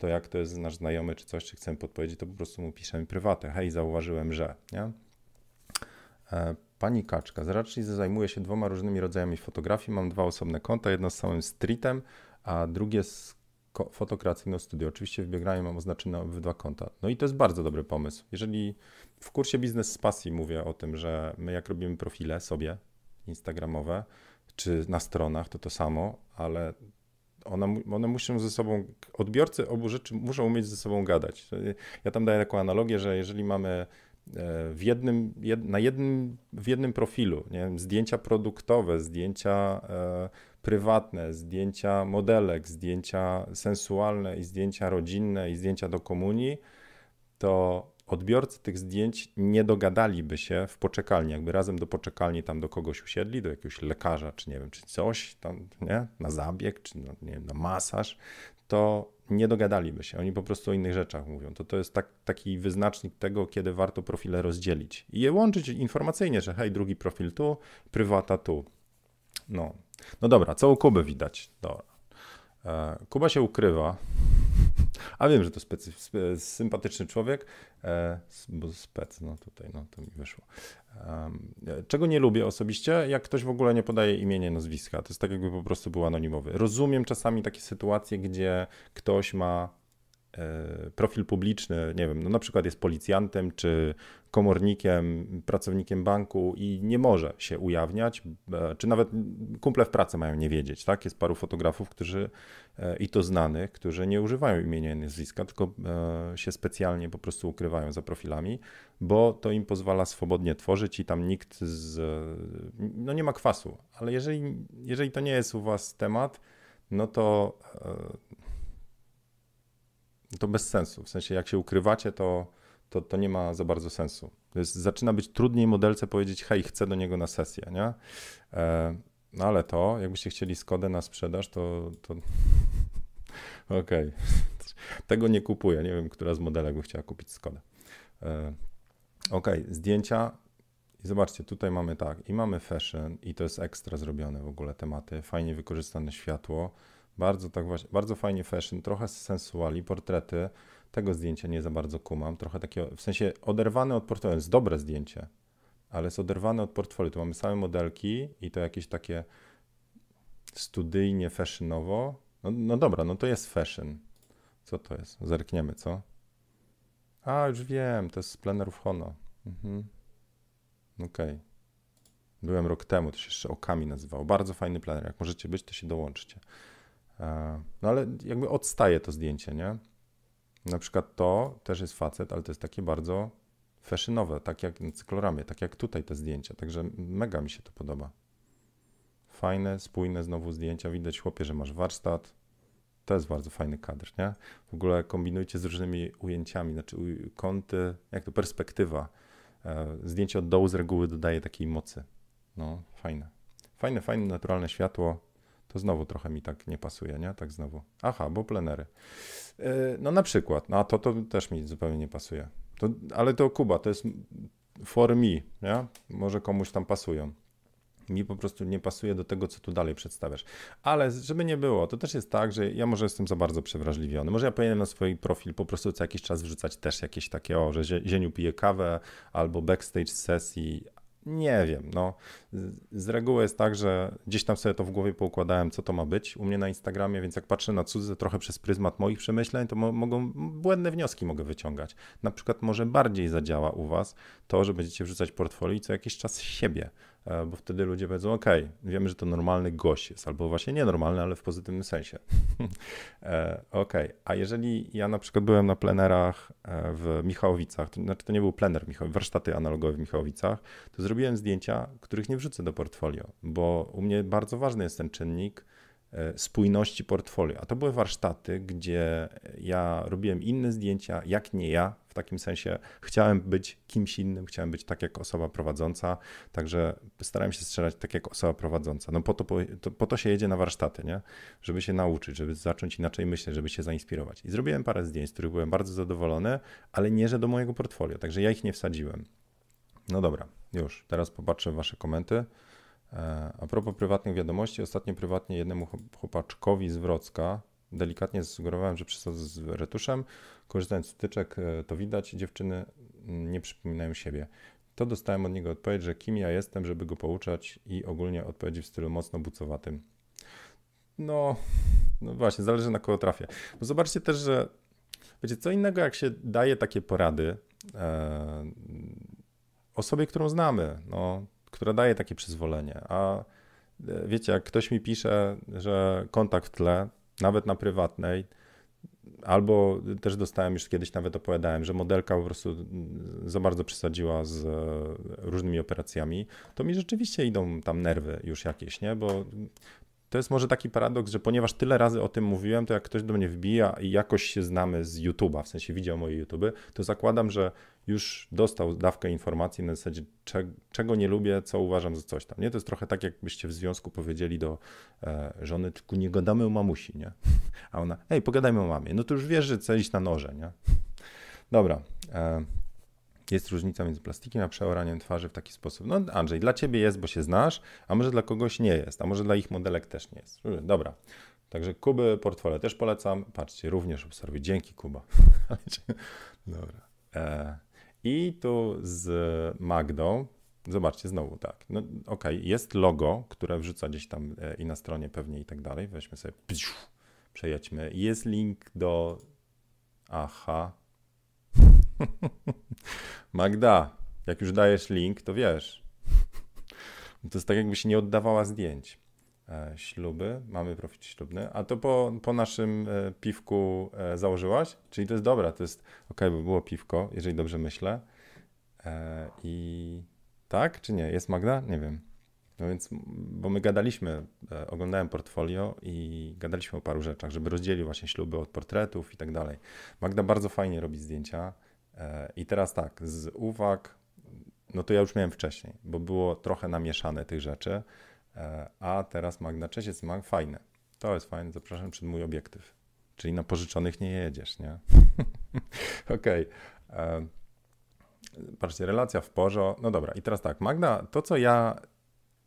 to jak to jest nasz znajomy czy coś, czy chcemy podpowiedzieć, to po prostu mu piszemy prywatę. Hej, zauważyłem, że, nie? E, pani Kaczka, raczej zajmuję się dwoma różnymi rodzajami fotografii. Mam dwa osobne konta, jedno z samym streetem, a drugie z fotokreacyjne studio. Oczywiście w bieganiu mam oznaczone obydwa konta. No i to jest bardzo dobry pomysł. Jeżeli w kursie Biznes z Pasji mówię o tym, że my jak robimy profile sobie instagramowe, czy na stronach, to to samo, ale one, one muszą ze sobą, odbiorcy obu rzeczy muszą umieć ze sobą gadać. Ja tam daję taką analogię, że jeżeli mamy e, w jednym, jed, na jednym, w jednym profilu nie zdjęcia produktowe, zdjęcia e, prywatne, zdjęcia modelek, zdjęcia sensualne i zdjęcia rodzinne i zdjęcia do komunii, to odbiorcy tych zdjęć nie dogadaliby się w poczekalni, jakby razem do poczekalni tam do kogoś usiedli, do jakiegoś lekarza, czy nie wiem, czy coś tam, nie, na zabieg, czy no, nie wiem, na masaż, to nie dogadaliby się. Oni po prostu o innych rzeczach mówią. To, to jest tak, taki wyznacznik tego, kiedy warto profile rozdzielić i je łączyć informacyjnie, że hej, drugi profil tu, prywata tu. No, no dobra, co u Kuby widać? Dobra. E, Kuba się ukrywa, a wiem, że to specy, spe, sympatyczny człowiek, e, bo spec, no tutaj, no to mi wyszło. Czego nie lubię osobiście, jak ktoś w ogóle nie podaje imienia, nazwiska. To jest tak, jakby po prostu był anonimowy. Rozumiem czasami takie sytuacje, gdzie ktoś ma profil publiczny, nie wiem, no na przykład jest policjantem czy komornikiem, pracownikiem banku i nie może się ujawniać, e, czy nawet kumple w pracy mają nie wiedzieć, tak? Jest paru fotografów, którzy e, i to znanych, którzy nie używają imienia i nazwiska, tylko się specjalnie po prostu ukrywają za profilami, bo to im pozwala swobodnie tworzyć i tam nikt z, no nie ma kwasu, ale jeżeli, jeżeli to nie jest u was temat, no to to bez sensu. W sensie, jak się ukrywacie, to, to, to nie ma za bardzo sensu. Jest, zaczyna być trudniej modelce powiedzieć, hej, chcę do niego na sesję, nie? E, no ale to, jakbyście chcieli Skodę na sprzedaż, to, to... okej. Okay. Tego nie kupuję. Nie wiem, która z modelek by chciała kupić Skodę. E, okej, okay. zdjęcia. I zobaczcie, tutaj mamy tak, i mamy fashion, i to jest ekstra zrobione w ogóle tematy, fajnie wykorzystane światło, bardzo tak właśnie, bardzo fajnie fashion, trochę sensuali, portrety. Tego zdjęcia nie za bardzo kumam. Trochę takie, w sensie oderwane od portfolio. Jest dobre zdjęcie, ale jest oderwane od portfolio. Tu mamy same modelki i to jakieś takie studyjnie, fashionowo. No, no dobra, no to jest fashion. Co to jest? Zerkniemy, co? A, już wiem, to jest z plenerów Hono. Mhm. Okej. Okay. Byłem rok temu, to się jeszcze Okami nazywało. Bardzo fajny plener. Jak możecie być, to się dołączcie. E, no ale jakby odstaje to zdjęcie, nie? Na przykład to też jest facet, ale to jest takie bardzo fashionowe, tak jak na cykloramie, tak jak tutaj te zdjęcia, także mega mi się to podoba. Fajne, spójne znowu zdjęcia, widać chłopie, że masz warsztat, to jest bardzo fajny kadr, nie? W ogóle kombinujcie z różnymi ujęciami, znaczy kąty, jak to perspektywa. E, zdjęcie od dołu z reguły dodaje takiej mocy. No, fajne. Fajne, fajne, naturalne światło, to znowu trochę mi tak nie pasuje, nie? Tak znowu. Aha, bo plenery. E, no na przykład, no a to, to też mi zupełnie nie pasuje. To, ale to Kuba, to jest for me, nie? Może komuś tam pasują. mi po prostu nie pasuje do tego, co tu dalej przedstawiasz. Ale żeby nie było, to też jest tak, że ja może jestem za bardzo przewrażliwiony. Może ja powinienem na swój profil po prostu co jakiś czas wrzucać też jakieś takie, o, że Zieniu pije kawę albo backstage sesji, nie wiem, no. Z reguły jest tak, że gdzieś tam sobie to w głowie poukładałem, co to ma być u mnie na Instagramie, więc jak patrzę na cudze trochę przez pryzmat moich przemyśleń, to mo mogą, błędne wnioski mogę wyciągać. Na przykład może bardziej zadziała u was to, że będziecie wrzucać portfolio i co jakiś czas siebie, bo wtedy ludzie powiedzą, ok, wiemy, że to normalny gość jest, albo właśnie nienormalny, ale w pozytywnym sensie. E, ok, a jeżeli ja na przykład byłem na plenerach e, w Michałowicach, to znaczy to nie był plener, warsztaty analogowe w Michałowicach, to zrobiłem zdjęcia, których nie wrzucę do portfolio, bo u mnie bardzo ważny jest ten czynnik, E, spójności portfolio. A to były warsztaty, gdzie ja robiłem inne zdjęcia, jak nie ja, w takim sensie chciałem być kimś innym, chciałem być tak jak osoba prowadząca, także starałem się strzelać tak jak osoba prowadząca. No po to, to, po to się jedzie na warsztaty, nie? Żeby się nauczyć, żeby zacząć inaczej myśleć, żeby się zainspirować. I zrobiłem parę zdjęć, z których byłem bardzo zadowolony, ale nie, że do mojego portfolio, także ja ich nie wsadziłem. No dobra, już, teraz popatrzę wasze komenty. E, a propos prywatnych wiadomości, ostatnio prywatnie jednemu chłopaczkowi z Wrocka delikatnie zasugerowałem, że przesadza z retuszem. Korzystając z wtyczek, e, to widać, dziewczyny mm, nie przypominają siebie. To dostałem od niego odpowiedź, że kim ja jestem, żeby go pouczać i ogólnie odpowiedzi w stylu mocno bucowatym. No, no właśnie, zależy na kogo trafię. Bo zobaczcie też, że wiecie, co innego jak się daje takie porady e, osobie, którą znamy. No, która daje takie przyzwolenie. A e, wiecie, jak ktoś mi pisze, że kontakt w tle, nawet na prywatnej, albo też dostałem już kiedyś, nawet opowiadałem, że modelka po prostu za bardzo przesadziła z e, różnymi operacjami, to mi rzeczywiście idą tam nerwy już jakieś, nie? Bo to jest może taki paradoks, że ponieważ tyle razy o tym mówiłem, to jak ktoś do mnie wbija i jakoś się znamy z YouTube'a, w sensie widział moje YouTube, to zakładam, że już dostał dawkę informacji na zasadzie, czego nie lubię, co uważam za coś tam. Nie? To jest trochę tak, jakbyście w związku powiedzieli do e, żony, tylko nie gadamy o mamusi, nie? A ona, ej, pogadajmy o mamie. No to już wiesz, że chcesz na noże, nie? Dobra. E, jest różnica między plastikiem a przeoraniem twarzy w taki sposób. No Andrzej, dla ciebie jest, bo się znasz, a może dla kogoś nie jest, a może dla ich modelek też nie jest. Dobra. Także Kuby portfolio też polecam. Patrzcie, również obserwuj. Dzięki Kuba. Dobra. E, I tu z Magdą, zobaczcie znowu tak. No, ok, jest logo, które wrzuca gdzieś tam e, i na stronie pewnie i tak dalej. Weźmy sobie, przejedźmy. Jest link do. Aha, Magda, jak już dajesz link, to wiesz. To jest tak, jakbyś nie oddawała zdjęć. E, śluby, mamy profil ślubny, a to po, po naszym e, piwku e, założyłaś? Czyli to jest dobra, to jest ok, bo było piwko, jeżeli dobrze myślę. I tak, czy nie? Jest Magda? Nie wiem. No więc, bo my gadaliśmy, oglądałem portfolio i gadaliśmy o paru rzeczach, żeby rozdzielił właśnie śluby od portretów i tak dalej. Magda bardzo fajnie robi zdjęcia. I teraz tak, z uwag, no to ja już miałem wcześniej, bo było trochę namieszane tych rzeczy, a teraz Magna, cześć, jest mag, fajne. To jest fajne, zapraszam przed mój obiektyw. Czyli na pożyczonych nie jedziesz, nie? Okej. Okay. E, patrzcie, relacja w porzo. No dobra, i teraz tak, Magda, to co ja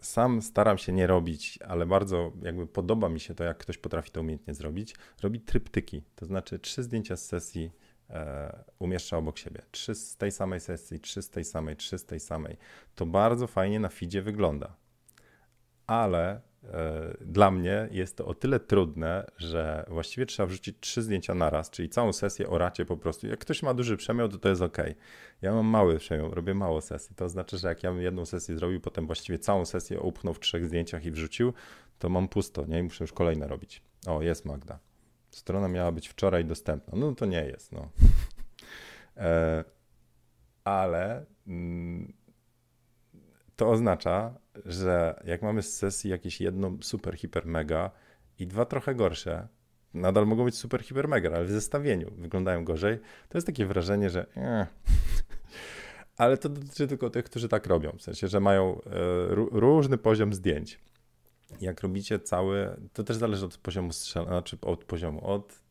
sam staram się nie robić, ale bardzo jakby podoba mi się to, jak ktoś potrafi to umiejętnie zrobić, robi tryptyki, to znaczy trzy zdjęcia z sesji E, umieszcza obok siebie. Trzy z tej samej sesji, trzy z tej samej, trzy z tej samej. To bardzo fajnie na feedzie wygląda. Ale e, dla mnie jest to o tyle trudne, że właściwie trzeba wrzucić trzy zdjęcia naraz, czyli całą sesję oracie po prostu. Jak ktoś ma duży przemiał, to to jest ok. Ja mam mały przemiał, robię mało sesji. To znaczy, że jak ja bym jedną sesję zrobił, potem właściwie całą sesję upchnął w trzech zdjęciach i wrzucił, to mam pusto, nie? I muszę już kolejne robić. O, jest Magda. Strona miała być wczoraj dostępna. No to nie jest, no. E, ale mm, to oznacza, że jak mamy z sesji jakieś jedno super, hiper, mega i dwa trochę gorsze, nadal mogą być super, hiper, mega, ale w zestawieniu wyglądają gorzej, to jest takie wrażenie, że eh. ale to dotyczy tylko tych, którzy tak robią, w sensie, że mają e, różny poziom zdjęć jak robicie cały, to też zależy od poziomu strzelania, znaczy od poziomu, od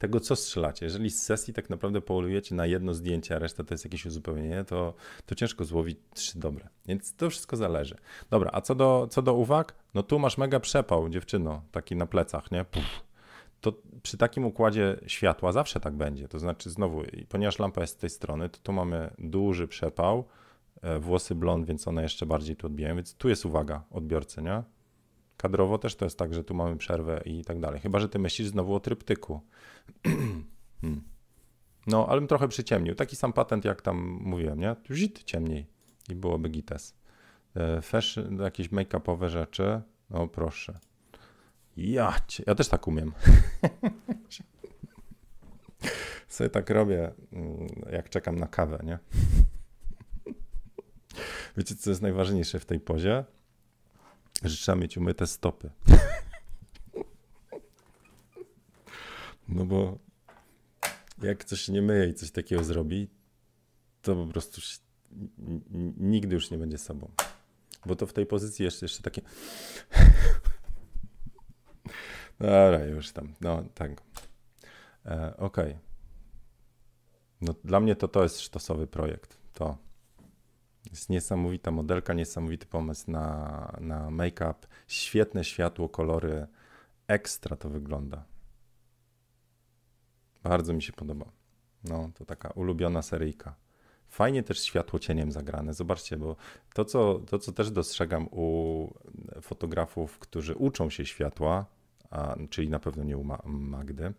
tego, co strzelacie. Jeżeli z sesji tak naprawdę polujecie na jedno zdjęcie, a reszta to jest jakieś uzupełnienie, to, to ciężko złowić trzy dobre. Więc to wszystko zależy. Dobra, a co do, co do uwag? No tu masz mega przepał, dziewczyno, taki na plecach, nie? Puf. To przy takim układzie światła zawsze tak będzie. To znaczy, znowu, ponieważ lampa jest z tej strony, to tu mamy duży przepał, e, włosy blond, więc one jeszcze bardziej tu odbijają, więc tu jest uwaga odbiorcy, nie? Kadrowo też to jest tak, że tu mamy przerwę i tak dalej. Chyba, że ty myślisz znowu o tryptyku. No, ale bym trochę przyciemnił. Taki sam patent, jak tam mówiłem, nie? Zit ciemniej i byłoby gites. E, fashion, jakieś make-upowe rzeczy. No proszę. Ja, ja też tak umiem. Sobie tak robię, mm, jak czekam na kawę, nie? Wiecie, co jest najważniejsze w tej pozie? że trzeba mieć umyte stopy. No bo jak coś się nie myje i coś takiego zrobi, to po prostu nigdy już nie będzie sobą. Bo to w tej pozycji jeszcze, jeszcze takie. Dobra, już tam. No tak. E, Okej. Okay. No, dla mnie to to jest sztosowy projekt. To. Jest niesamowita modelka, niesamowity pomysł na, na make-up. Świetne światło, kolory. Ekstra to wygląda. Bardzo mi się podoba. No, to taka ulubiona seryjka. Fajnie też światło cieniem zagrane. Zobaczcie, bo to co, to, co też dostrzegam u fotografów, którzy uczą się światła, a, czyli na pewno nie u Magdy,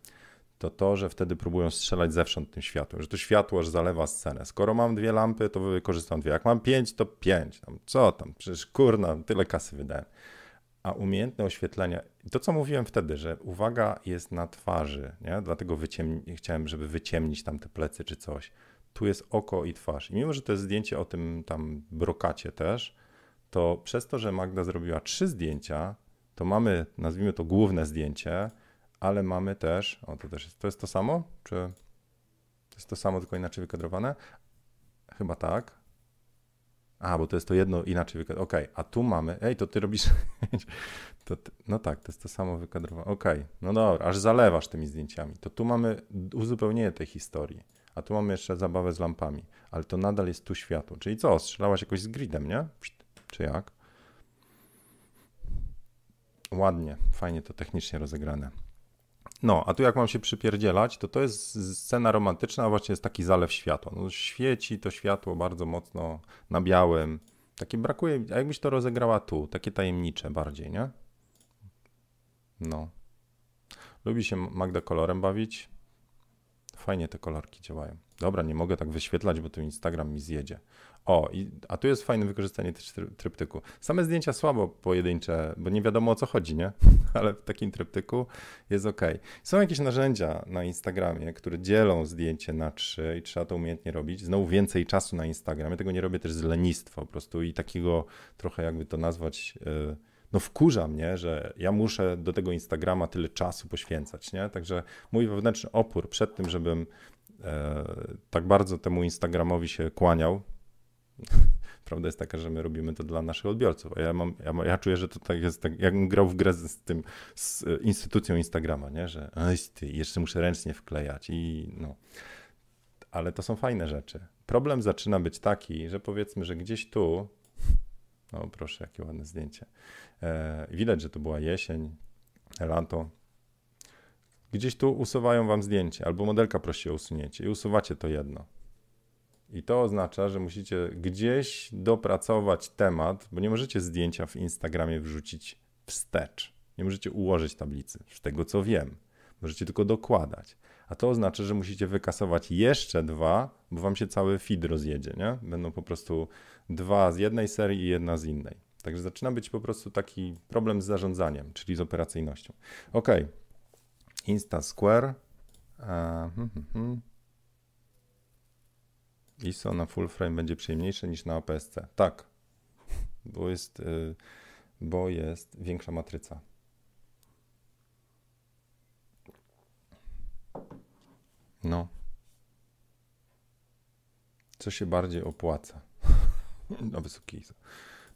to to, że wtedy próbują strzelać zewsząd tym światłem, że to światło aż zalewa scenę. Skoro mam dwie lampy, to wykorzystam dwie. Jak mam pięć, to pięć. Tam, co tam? Przecież kurna, tyle kasy wydałem. A umiejętne oświetlenie, to co mówiłem wtedy, że uwaga jest na twarzy, nie? dlatego wyciemni, chciałem, żeby wyciemnić tam te plecy czy coś. Tu jest oko i twarz. I mimo, że to jest zdjęcie o tym tam brokacie też, to przez to, że Magda zrobiła trzy zdjęcia, to mamy, nazwijmy to główne zdjęcie, ale mamy też, o to też jest, to jest to samo, czy to jest to samo, tylko inaczej wykadrowane? Chyba tak. A, bo to jest to jedno inaczej wykadrowane. Okej, okay. a tu mamy, ej, to ty robisz, to ty... no tak, to jest to samo wykadrowane. Okej, okay. no dobra, aż zalewasz tymi zdjęciami. To tu mamy uzupełnienie tej historii, a tu mamy jeszcze zabawę z lampami, ale to nadal jest tu światło. Czyli co, strzelałaś jakoś z gridem, nie? Czy jak? Ładnie, fajnie to technicznie rozegrane. No, a tu jak mam się przypierdzielać, to to jest scena romantyczna, a właśnie jest taki zalew światła. No, świeci to światło bardzo mocno na białym. Takie brakuje, a jakbyś to rozegrała tu, takie tajemnicze bardziej, nie? No. Lubi się Magda kolorem bawić. Fajnie te kolorki działają. Dobra, nie mogę tak wyświetlać, bo tu Instagram mi zjedzie. O, i, a tu jest fajne wykorzystanie też tryptyku. Same zdjęcia słabo pojedyncze, bo nie wiadomo o co chodzi, nie? Ale w takim tryptyku jest ok. Są jakieś narzędzia na Instagramie, które dzielą zdjęcie na trzy i trzeba to umiejętnie robić. Znowu więcej czasu na Instagramie. Tego nie robię też z lenistwa po prostu i takiego trochę jakby to nazwać... Yy, no wkurza mnie, że ja muszę do tego Instagrama tyle czasu poświęcać, nie? Także mój wewnętrzny opór przed tym, żebym e, tak bardzo temu Instagramowi się kłaniał, Prawda jest taka, że my robimy to dla naszych odbiorców. A ja, mam, ja, ja czuję, że to tak jest, tak, jakbym grał w grę z, z tym, z e, instytucją Instagrama, nie? że ty, jeszcze muszę ręcznie wklejać i no. Ale to są fajne rzeczy. Problem zaczyna być taki, że powiedzmy, że gdzieś tu, no proszę, jakie ładne zdjęcie. E, widać, że to była jesień, lato. Gdzieś tu usuwają wam zdjęcie, albo modelka prosi o usunięcie i usuwacie to jedno. I to oznacza, że musicie gdzieś dopracować temat, bo nie możecie zdjęcia w Instagramie wrzucić wstecz. Nie możecie ułożyć tablicy, z tego co wiem. Możecie tylko dokładać. A to oznacza, że musicie wykasować jeszcze dwa, bo wam się cały feed rozjedzie, nie? Będą po prostu dwa z jednej serii i jedna z innej. Także zaczyna być po prostu taki problem z zarządzaniem, czyli z operacyjnością. Ok. Insta Square. Uh, hmm, hmm, hmm. ISO na full frame będzie przyjemniejsze niż na APS-C. Tak, bo jest, y, bo jest większa matryca. No. Co się bardziej opłaca? no, wysoki ISO.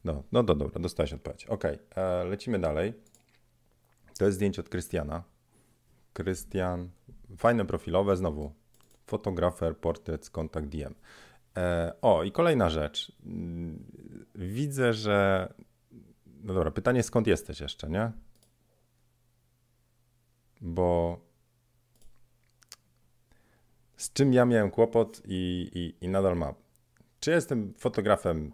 No, no do, dobra, dostałeś odpowiedź. Ok, e, lecimy dalej. To jest zdjęcie od Krystiana. Krystian fajne profilowe, znowu fotografer, portret, kontakt DM. E, o, i kolejna rzecz. Widzę, że. No dobra, pytanie skąd jesteś jeszcze, nie? Bo z czym ja miałem kłopot i, i, i nadal mam. Czy jestem fotografem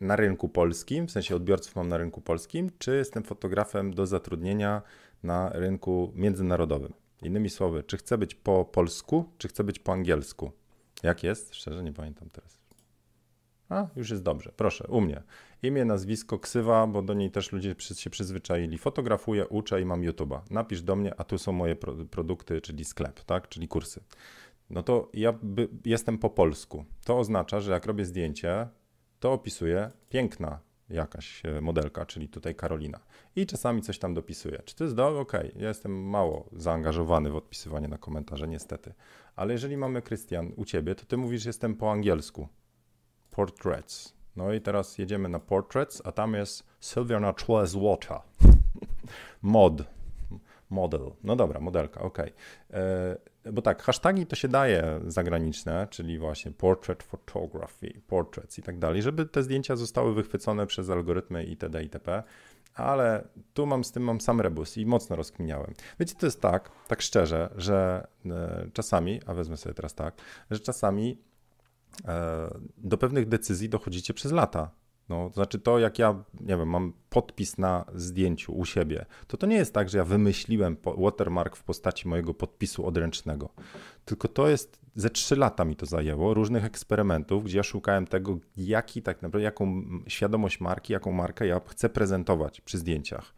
na rynku polskim, w sensie odbiorców mam na rynku polskim, czy jestem fotografem do zatrudnienia na rynku międzynarodowym? Innymi słowy, czy chcę być po polsku, czy chcę być po angielsku? Jak jest? Szczerze nie pamiętam teraz. A, już jest dobrze. Proszę, u mnie. Imię, nazwisko, ksywa, bo do niej też ludzie się przyzwyczaili. Fotografuję, uczę i mam YouTube'a. Napisz do mnie, a tu są moje pro produkty, czyli sklep, tak? Czyli kursy. No to ja jestem po polsku. To oznacza, że jak robię zdjęcie, to opisuję piękna jakaś e, modelka, czyli tutaj Karolina. I czasami coś tam dopisuję. Czy to jest do? Okej, ja jestem mało zaangażowany w odpisywanie na komentarze, niestety. Ale jeżeli mamy Krystian u ciebie, to ty mówisz, jestem po angielsku. Portraits. No i teraz jedziemy na Portraits, a tam jest Sylvia Water. Mod. Model. No dobra, modelka, ok. Bo tak, hashtagi to się daje zagraniczne, czyli właśnie portrait photography, portraits i tak dalej, żeby te zdjęcia zostały wychwycone przez algorytmy itd. itp. Ale tu mam z tym mam sam rebus i mocno rozkminiałem. Wiecie, to jest tak, tak szczerze, że e, czasami, a wezmę sobie teraz tak, że czasami e, do pewnych decyzji dochodzicie przez lata. No, to znaczy to, jak ja, nie wiem, mam podpis na zdjęciu u siebie, to to nie jest tak, że ja wymyśliłem watermark w postaci mojego podpisu odręcznego. Tylko to jest, ze trzy lata mi to zajęło, różnych eksperymentów, gdzie ja szukałem tego, jaki tak naprawdę, jaką świadomość marki, jaką markę ja chcę prezentować przy zdjęciach.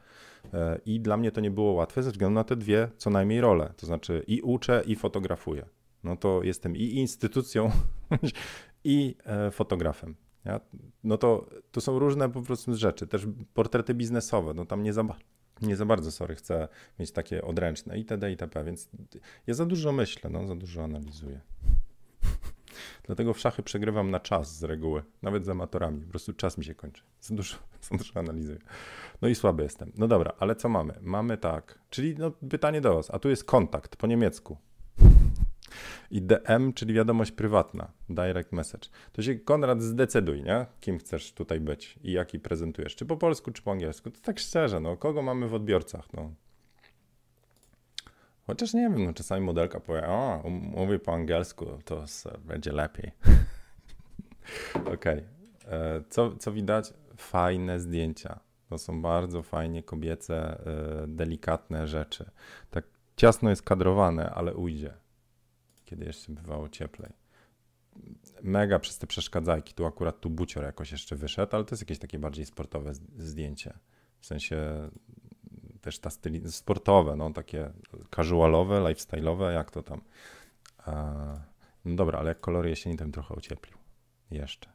E, I dla mnie to nie było łatwe ze względu na te dwie co najmniej role. To znaczy i uczę, i fotografuję. No to jestem i instytucją, i e, fotografem. Ja, no to, to są różne po prostu rzeczy, też portrety biznesowe, no tam nie za, nie za bardzo, sorry, chcę mieć takie odręczne itd. itp., więc ja za dużo myślę, no, za dużo analizuję. Dlatego w szachy przegrywam na czas z reguły, nawet z amatorami, po prostu czas mi się kończy, za dużo, za dużo analizuję. No i słaby jestem. No dobra, ale co mamy? Mamy tak, czyli no, pytanie do was, a tu jest kontakt po niemiecku. I DM, czyli wiadomość prywatna, direct message. To się Konrad zdecyduj, nie? Kim chcesz tutaj być i jaki prezentujesz. Czy po polsku, czy po angielsku. To tak szczerze, no, kogo mamy w odbiorcach, no. Chociaż nie wiem, no, czasami modelka powie, o, um, mówi po angielsku, to będzie lepiej. Okej. Okay. E, co, co widać? Fajne zdjęcia. To są bardzo fajnie kobiece, e, delikatne rzeczy. Tak ciasno jest kadrowane, ale ujdzie kiedy jeszcze bywało cieplej. Mega przez te przeszkadzajki. Tu akurat tu bucior jakoś jeszcze wyszedł, ale to jest jakieś takie bardziej sportowe zdjęcie. W sensie też ta styli sportowe, no takie casualowe, lifestyle'owe, jak to tam. No dobra, ale jak kolory jesieni, to trochę ocieplił. Jeszcze.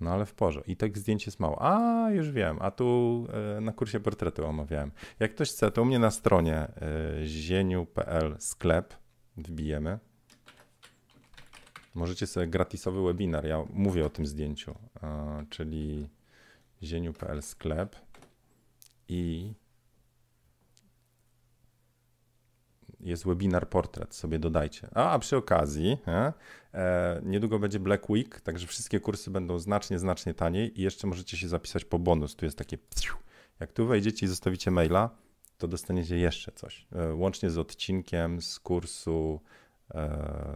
No ale w porządku. I tak zdjęcie jest mało. A, już wiem. A tu e, na kursie portretu omawiałem. Jak ktoś chce, to u mnie na stronie e, zieniu.pl sklep wbijemy. Możecie sobie gratisowy webinar, ja mówię o tym zdjęciu, czyli zieniu.pl sklep i jest webinar portret, sobie dodajcie. A, a przy okazji, e, e, niedługo będzie Black Week, także wszystkie kursy będą znacznie, znacznie taniej i jeszcze możecie się zapisać po bonus. Tu jest takie, jak tu wejdziecie i zostawicie maila, to dostaniecie jeszcze coś. E, łącznie z odcinkiem z kursu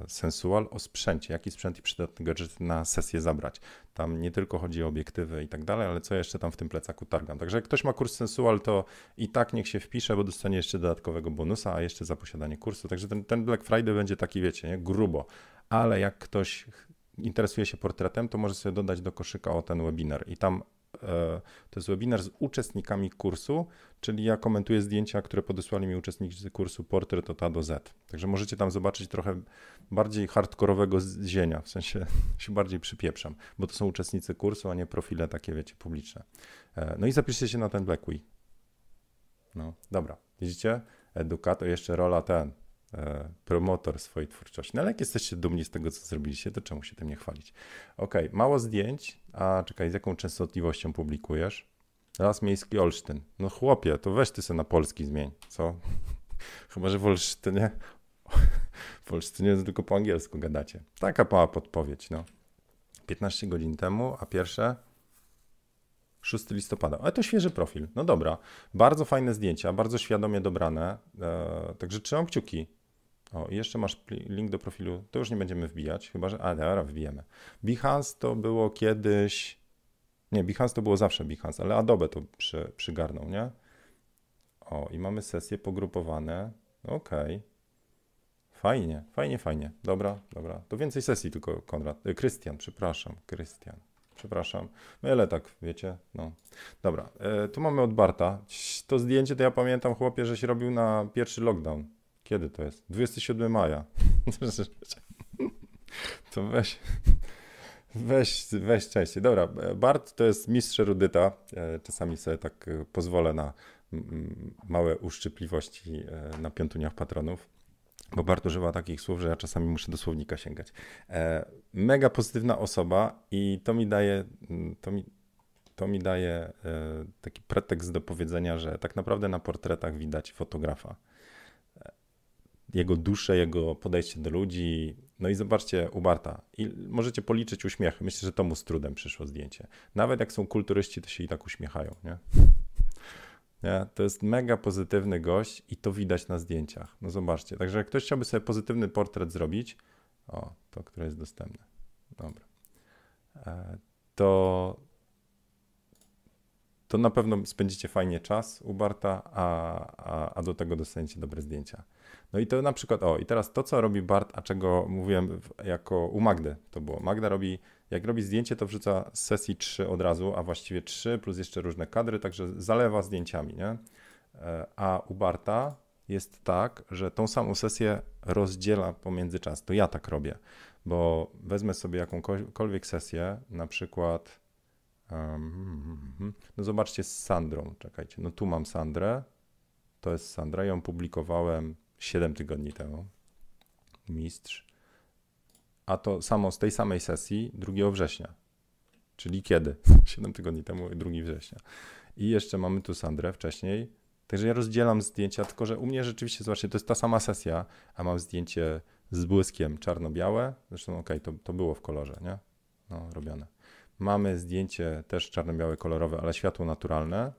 sensual o sprzęcie, jaki sprzęt i przydatny gadżet na sesję zabrać. Tam nie tylko chodzi o obiektywy i tak dalej, ale co jeszcze tam w tym plecaku targam. Także jak ktoś ma kurs sensual, to i tak niech się wpisze, bo dostanie jeszcze dodatkowego bonusa, a jeszcze za posiadanie kursu. Także ten, ten Black Friday będzie taki, wiecie, nie? grubo. Ale jak ktoś interesuje się portretem, to może sobie dodać do koszyka o ten webinar i tam E, to jest webinar z uczestnikami kursu, czyli ja komentuję zdjęcia, które podesłali mi uczestnicy kursu Portret od A do Z. Także możecie tam zobaczyć trochę bardziej hardkorowego zienia, w sensie się bardziej przypieprzam, bo to są uczestnicy kursu, a nie profile takie, wiecie, publiczne. E, no i zapiszcie się na ten Black. No, dobra, widzicie? Edukator, jeszcze rola ten, E, promotor swojej twórczości. No ale jak jesteście dumni z tego, co zrobiliście, to czemu się tym nie chwalić? Ok, mało zdjęć, a czekaj, z jaką częstotliwością publikujesz? Las Miejski Olsztyn. No chłopie, to weź ty sobie na polski zmień, co? Chyba, że w Olsztynie, w Olsztynie tylko po angielsku gadacie. Taka mała podpowiedź, no. 15 godzin temu, a pierwsze 6 listopada. Ale to świeży profil. No dobra. Bardzo fajne zdjęcia, bardzo świadomie dobrane. E, także trzymam kciuki. O, i jeszcze masz link do profilu. To już nie będziemy wbijać, chyba że. A, dobra, wbijemy. Behance to było kiedyś. Nie, Behance to było zawsze Behance, ale Adobe to przy, przygarnął, nie? O, i mamy sesje pogrupowane. Okej. Okay. Fajnie, fajnie, fajnie. Dobra, dobra. To więcej sesji tylko, Konrad. E, Krystian, przepraszam, Krystian. Przepraszam. Mylę tak, wiecie. No. Dobra, e, tu mamy od Barta. To zdjęcie to ja pamiętam, chłopie, że się robił na pierwszy lockdown. Kiedy to jest? 27 maja. to weź. Weź, weź częściej. Dobra, Bart to jest mistrz erudyta. E, czasami sobie tak e, pozwolę na małe uszczypliwości e, na piątuniach patronów, bo Bart używa takich słów, że ja czasami muszę do słownika sięgać. Mega pozytywna osoba i to mi daje, to mi, to mi daje taki pretekst do powiedzenia, że tak naprawdę na portretach widać fotografa jego duszę, jego podejście do ludzi. No i zobaczcie u Barta. I możecie policzyć uśmiech. Myślę, że to mu z trudem przyszło zdjęcie. Nawet jak są kulturyści, to się i tak uśmiechają, nie? nie? To jest mega pozytywny gość i to widać na zdjęciach. No zobaczcie. Także jak ktoś chciałby sobie pozytywny portret zrobić, o, to, które jest dostępne. Dobra. E, to, to na pewno spędzicie fajnie czas u Barta, a, a, a do tego dostaniecie dobre zdjęcia. No i to na przykład, o i teraz to, co robi Bart, a czego mówiłem jako u Magdy to było. Magda robi, jak robi zdjęcie, to wrzuca z sesji 3 od razu, a właściwie 3 plus jeszcze różne kadry, także zalewa zdjęciami, nie? E, a u Barta jest tak, że tą samą sesję rozdziela pomiędzy czas. To ja tak robię, bo wezmę sobie jakąkolwiek sesję, na przykład, no zobaczcie z Sandrą, czekajcie, no tu mam Sandrę, to jest Sandra, ją publikowałem 7 tygodni temu. Mistrz. A to samo z tej samej sesji 2 września. Czyli kiedy? 7 tygodni temu, 2 września. I jeszcze mamy tu Sandrę wcześniej. Także ja rozdzielam zdjęcia, tylko że u mnie rzeczywiście, zobaczcie, to jest ta sama sesja, a mam zdjęcie z błyskiem czarno-białe. Zresztą okej, okay, to, to było w kolorze, nie? No, robione. Mamy zdjęcie też czarno-białe, kolorowe, ale światło naturalne.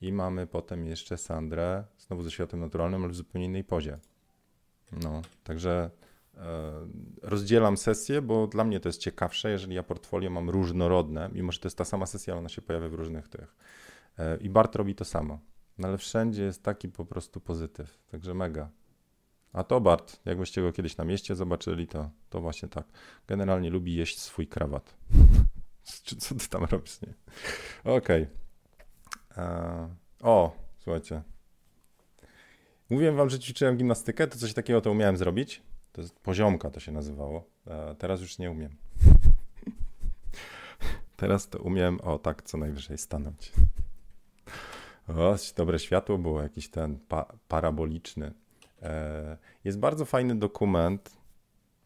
I mamy potem jeszcze Sandrę, znowu ze światłem naturalnym, ale w zupełnie innej pozie. No, także e, rozdzielam sesję, bo dla mnie to jest ciekawsze, jeżeli ja portfolio mam różnorodne, mimo że to jest ta sama sesja, ale ona się pojawia w różnych tych. E, I Bart robi to samo. No ale wszędzie jest taki po prostu pozytyw, także mega. A to Bart, jakbyście go kiedyś na mieście zobaczyli, to, to właśnie tak. Generalnie lubi jeść swój krawat. Co ty tam robisz, nie? Okej. Okay. E, o, słuchajcie, Mówiłem wam, że ćwiczyłem gimnastykę, to coś takiego to umiałem zrobić. To jest poziomka to się nazywało. A teraz już nie umiem. teraz to umiem, o tak, co najwyżej stanąć. O, dobre światło było, jakiś ten pa paraboliczny. E, jest bardzo fajny dokument.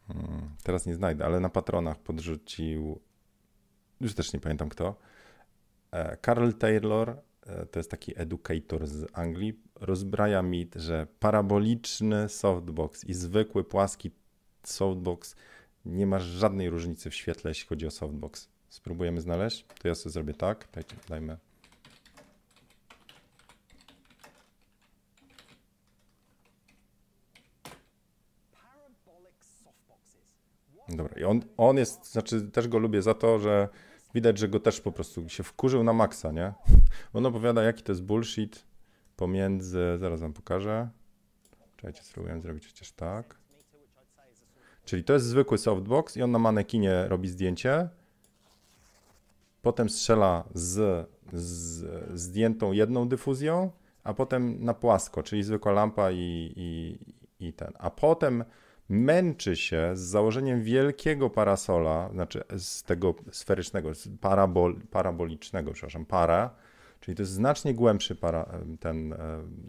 Hmm, teraz nie znajdę, ale na patronach podrzucił. Już też nie pamiętam kto. E, Carl Taylor E, to jest taki educator z Anglii, rozbraja mit, że paraboliczny softbox i zwykły płaski softbox nie ma żadnej różnicy w świetle, jeśli chodzi o softbox. Spróbujemy znaleźć. To ja sobie zrobię tak. Dajmy. Dobra, i on, on jest, znaczy też go lubię za to, że widać, że go też po prostu się wkurzył na maksa, nie? On opowiada, jaki to jest bullshit pomiędzy, zaraz wam pokażę. Czekajcie, spróbuję zrobić chociaż tak. Czyli to jest zwykły softbox i on na manekinie robi zdjęcie. Potem strzela z, z zdjętą jedną dyfuzją, a potem na płasko, czyli zwykła lampa i, i, i ten. A potem męczy się z założeniem wielkiego parasola, znaczy z tego sferycznego, parabol, parabolicznego, przepraszam, para, czyli to jest znacznie głębszy para, ten e,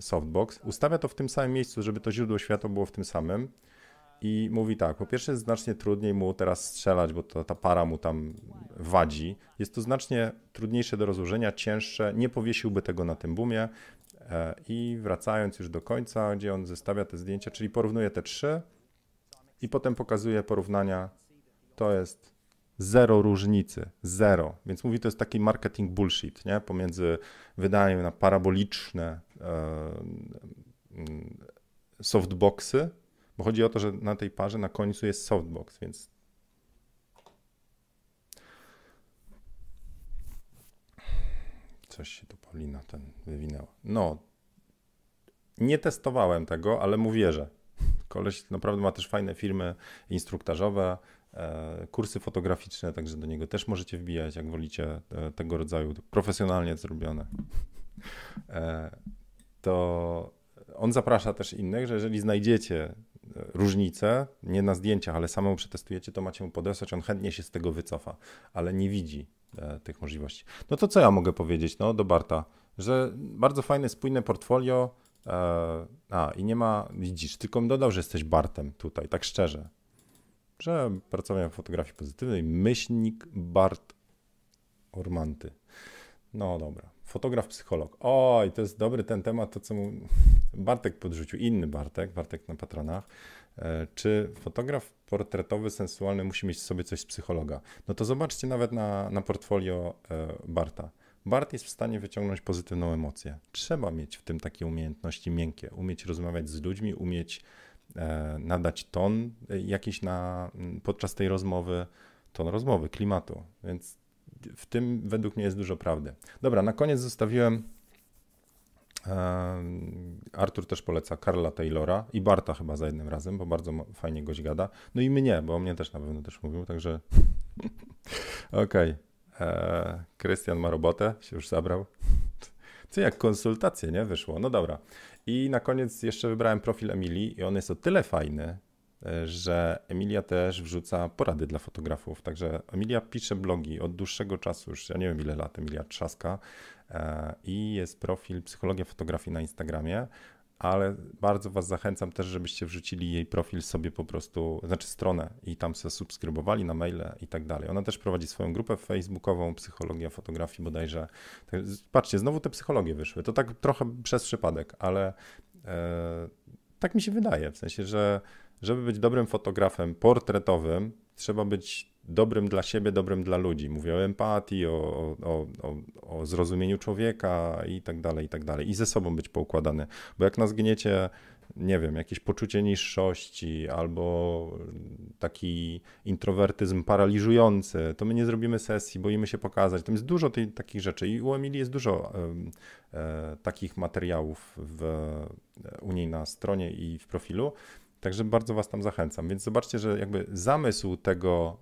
softbox. Ustawia to w tym samym miejscu, żeby to źródło światła było w tym samym. I mówi tak, po pierwsze jest znacznie trudniej mu teraz strzelać, bo to, ta para mu tam wadzi. Jest to znacznie trudniejsze do rozłożenia, cięższe, nie powiesiłby tego na tym boomie. E, I wracając już do końca, gdzie on zestawia te zdjęcia, czyli porównuje te trzy i potem pokazuje porównania. To jest zero różnicy, zero. Więc mówi, to jest taki marketing bullshit, nie? Pomiędzy wydaniem na paraboliczne e, softboxy, bo chodzi o to, że na tej parze na końcu jest softbox, więc coś się tu Paulina ten wywinęła. No, nie testowałem tego, ale mu wierzę. Koleś naprawdę ma też fajne firmy instruktażowe, e, kursy fotograficzne, także do niego też możecie wbijać, jak wolicie e, tego rodzaju, profesjonalnie zrobione. E, to on zaprasza też innych, że jeżeli znajdziecie różnice, nie na zdjęciach, ale samemu przetestujecie, to macie mu podesłać, on chętnie się z tego wycofa, ale nie widzi tych możliwości. No to co ja mogę powiedzieć no, do Barta? Że bardzo fajne, spójne portfolio, a, i nie ma, widzisz, tylko mi dodał, że jesteś Bartem tutaj, tak szczerze. Że pracowałem w fotografii pozytywnej, myślnik Bart Ormanty. No dobra. Fotograf, psycholog. Oj, to jest dobry ten temat, to co mu Bartek podrzucił, inny Bartek, Bartek na patronach. E, czy fotograf portretowy, sensualny musi mieć w sobie coś z psychologa? No to zobaczcie nawet na, na portfolio e, Barta. Bart jest w stanie wyciągnąć pozytywną emocję. Trzeba mieć w tym takie umiejętności miękkie, umieć rozmawiać z ludźmi, umieć e, nadać ton e, jakiś na, podczas tej rozmowy, ton rozmowy, klimatu. Więc w tym według mnie jest dużo prawdy. Dobra, na koniec zostawiłem. E, Artur też poleca Karla Taylora i Barta chyba za jednym razem, bo bardzo fajnie gość gada. No i mnie, bo o mnie też na pewno też mówił, także okej. Okay. E, Krystian ma robotę, się już zabrał. Co jak konsultacje, nie? Wyszło. No dobra. I na koniec jeszcze wybrałem profil Emilii i on jest o tyle fajny, e, że Emilia też wrzuca porady dla fotografów. Także Emilia pisze blogi od dłuższego czasu, już ja nie wiem ile lat Emilia trzaska e, i jest profil Psychologia Fotografii na Instagramie ale bardzo Was zachęcam też, żebyście wrzucili jej profil sobie po prostu, znaczy stronę i tam se subskrybowali na maile i tak dalej. Ona też prowadzi swoją grupę facebookową, Psychologia Fotografii bodajże. Patrzcie, znowu te psychologie wyszły. To tak trochę przez przypadek, ale e, tak mi się wydaje, w sensie, że żeby być dobrym fotografem portretowym, trzeba być dobrym dla siebie, dobrym dla ludzi. Mówię o empatii, o, o, o, o zrozumieniu człowieka i tak dalej, i tak dalej. I ze sobą być poukładany. Bo jak nas gniecie, nie wiem, jakieś poczucie niższości albo taki introwertyzm paraliżujący, to my nie zrobimy sesji, boimy się pokazać. Tam jest dużo tej, takich rzeczy i u Emilii jest dużo e, takich materiałów w, u niej na stronie i w profilu. Także bardzo Was tam zachęcam. Więc zobaczcie, że jakby zamysł tego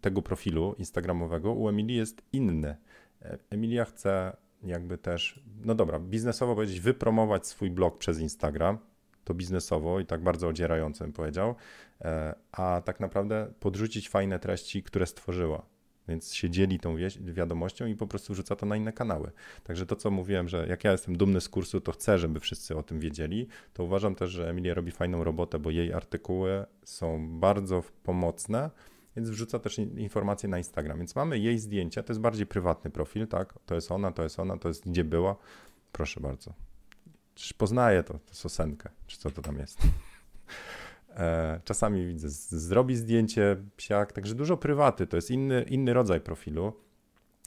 tego profilu instagramowego u Emilii jest inny. E, Emilia chce jakby też, no dobra, biznesowo powiedzieć, wypromować swój blog przez Instagram, to biznesowo i tak bardzo odzierająco bym powiedział, e, a tak naprawdę podrzucić fajne treści, które stworzyła. Więc się dzieli tą wiadomością i po prostu wrzuca to na inne kanały. Także to, co mówiłem, że jak ja jestem dumny z kursu, to chcę, żeby wszyscy o tym wiedzieli, to uważam też, że Emilia robi fajną robotę, bo jej artykuły są bardzo pomocne więc wrzuca też informacje na Instagram. Więc mamy jej zdjęcia, to jest bardziej prywatny profil, tak? To jest ona, to jest ona, to jest gdzie była. Proszę bardzo. Czyż poznaję to, sosenkę, czy co to tam jest. E, czasami widzę, zrobi zdjęcie psiak, także dużo prywaty, to jest inny, inny rodzaj profilu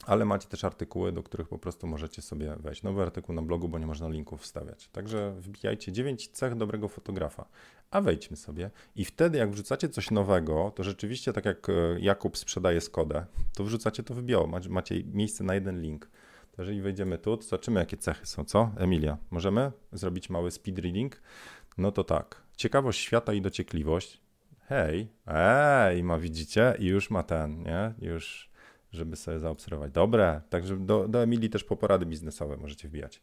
ale macie też artykuły, do których po prostu możecie sobie wejść. Nowy artykuł na blogu, bo nie można linków wstawiać. Także wbijajcie 9 cech dobrego fotografa. A wejdźmy sobie i wtedy jak wrzucacie coś nowego, to rzeczywiście tak jak e, Jakub sprzedaje Skodę, to wrzucacie to w bio, macie miejsce na jeden link. To jeżeli wejdziemy tu, to zobaczymy jakie cechy są, co? Emilia, możemy zrobić mały speed reading? No to tak. Ciekawość świata i dociekliwość. Hej, ej, ma widzicie? I już ma ten, nie? Już żeby sobie zaobserwować. Dobre, także do, do Emilii też po porady biznesowe możecie wbijać.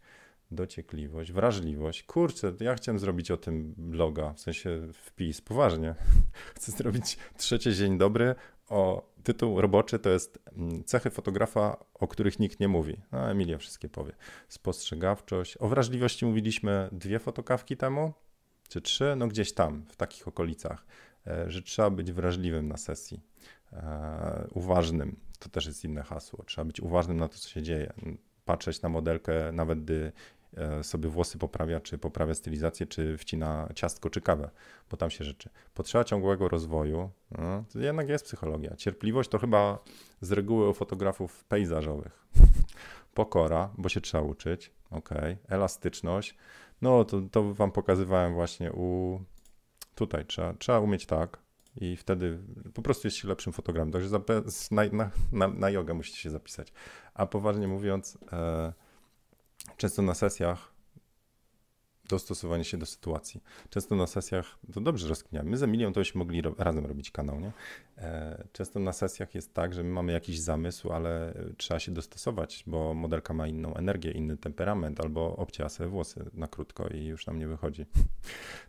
Dociekliwość, wrażliwość. Kurczę, ja chciałem zrobić o tym bloga, w sensie wpis, poważnie. Chcę zrobić trzecie dzień dobry o tytuł roboczy to jest mm, cechy fotografa, o których nikt nie mówi. No, Emilia wszystkie powie. Spostrzegawczość. O wrażliwości mówiliśmy dwie fotokawki temu, czy trzy, no gdzieś tam, w takich okolicach, e, że trzeba być wrażliwym na sesji, e, uważnym to też jest inne hasło. Trzeba być uważnym na to, co się dzieje. Patrzeć na modelkę, nawet gdy e, sobie włosy poprawia, czy poprawia stylizację, czy wcina ciastko, czy kawę, bo tam się rzeczy. Potrzeba ciągłego rozwoju, no, to jednak jest psychologia. Cierpliwość to chyba z reguły u fotografów pejzażowych. Pokora, bo się trzeba uczyć, ok. Elastyczność, no to, to wam pokazywałem właśnie u... Tutaj trzeba, trzeba umieć tak, i wtedy po prostu jest się lepszym fotografem. Także na, na, na, na jogę musicie się zapisać. A poważnie mówiąc, e, często na sesjach dostosowanie się do sytuacji. Często na sesjach, to dobrze rozkminiamy, my z Emilią to byśmy mogli ro razem robić kanał, nie? E, często na sesjach jest tak, że my mamy jakiś zamysł, ale trzeba się dostosować, bo modelka ma inną energię, inny temperament, albo obcięła sobie włosy na krótko i już nam nie wychodzi.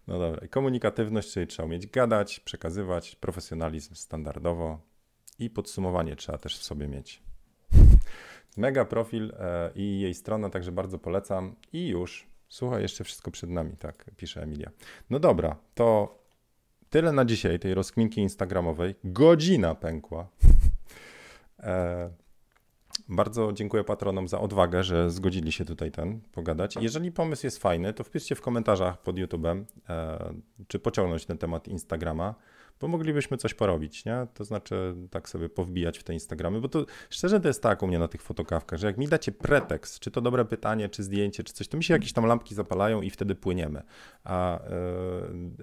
No dobra, komunikatywność, czyli trzeba umieć gadać, przekazywać, profesjonalizm standardowo i podsumowanie trzeba też w sobie mieć. Mega profil e, i jej strona, także bardzo polecam i już Słuchaj, jeszcze wszystko przed nami, tak pisze Emilia. No dobra, to tyle na dzisiaj tej rozkminki instagramowej. Godzina pękła. e, bardzo dziękuję patronom za odwagę, że zgodzili się tutaj ten pogadać. Jeżeli pomysł jest fajny, to wpiszcie w komentarzach pod YouTube'em, e, czy pociągnąć ten temat Instagrama bo moglibyśmy coś porobić, nie? To znaczy tak sobie powbijać w te Instagramy, bo to szczerze to jest tak u mnie na tych fotokawkach, że jak mi dacie pretekst, czy to dobre pytanie, czy zdjęcie, czy coś, to mi się jakieś tam lampki zapalają i wtedy płyniemy. A e,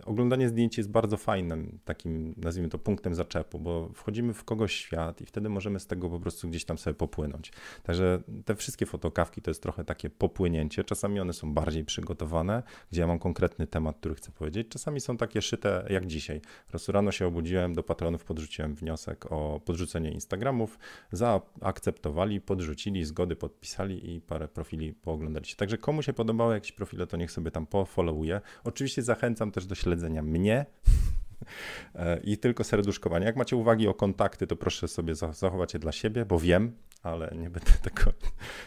oglądanie zdjęć jest bardzo fajnym takim, nazwijmy to, punktem zaczepu, bo wchodzimy w kogoś świat i wtedy możemy z tego po prostu gdzieś tam sobie popłynąć. Także te wszystkie fotokawki to jest trochę takie popłynięcie. Czasami one są bardziej przygotowane, gdzie ja mam konkretny temat, który chcę powiedzieć. Czasami są takie szyte jak dzisiaj. Rano rano się obudziłem, do patronów podrzuciłem wniosek o podrzucenie Instagramów. Zaakceptowali, podrzucili, zgody podpisali i parę profili pooglądaliście. Także komu się podobały jakieś profile, to niech sobie tam pofollowuje. Oczywiście zachęcam też do śledzenia mnie i tylko serduszkowanie. Jak macie uwagi o kontakty, to proszę sobie zachować je dla siebie, bo wiem, ale nie będę tego.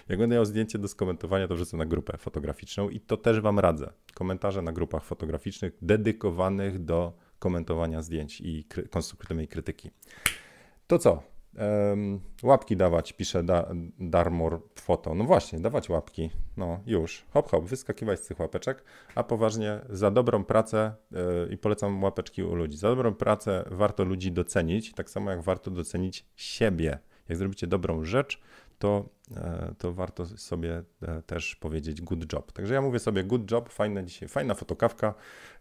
Jak będę miał zdjęcie do skomentowania, to wrzucę na grupę fotograficzną i to też Wam radzę. Komentarze na grupach fotograficznych dedykowanych do komentowania zdjęć i kry konstruktywnej krytyki. To co? Um, łapki dawać, pisze da, Darmor Foto. No właśnie, dawać łapki. No już. Hop, hop, wyskakiwać z tych łapeczek. A poważnie, za dobrą pracę yy, i polecam łapeczki u ludzi. Za dobrą pracę warto ludzi docenić, tak samo jak warto docenić siebie. Jak zrobicie dobrą rzecz, to, to warto sobie e, też powiedzieć good job. Także ja mówię sobie good job, fajne dzisiaj, fajna fotokawka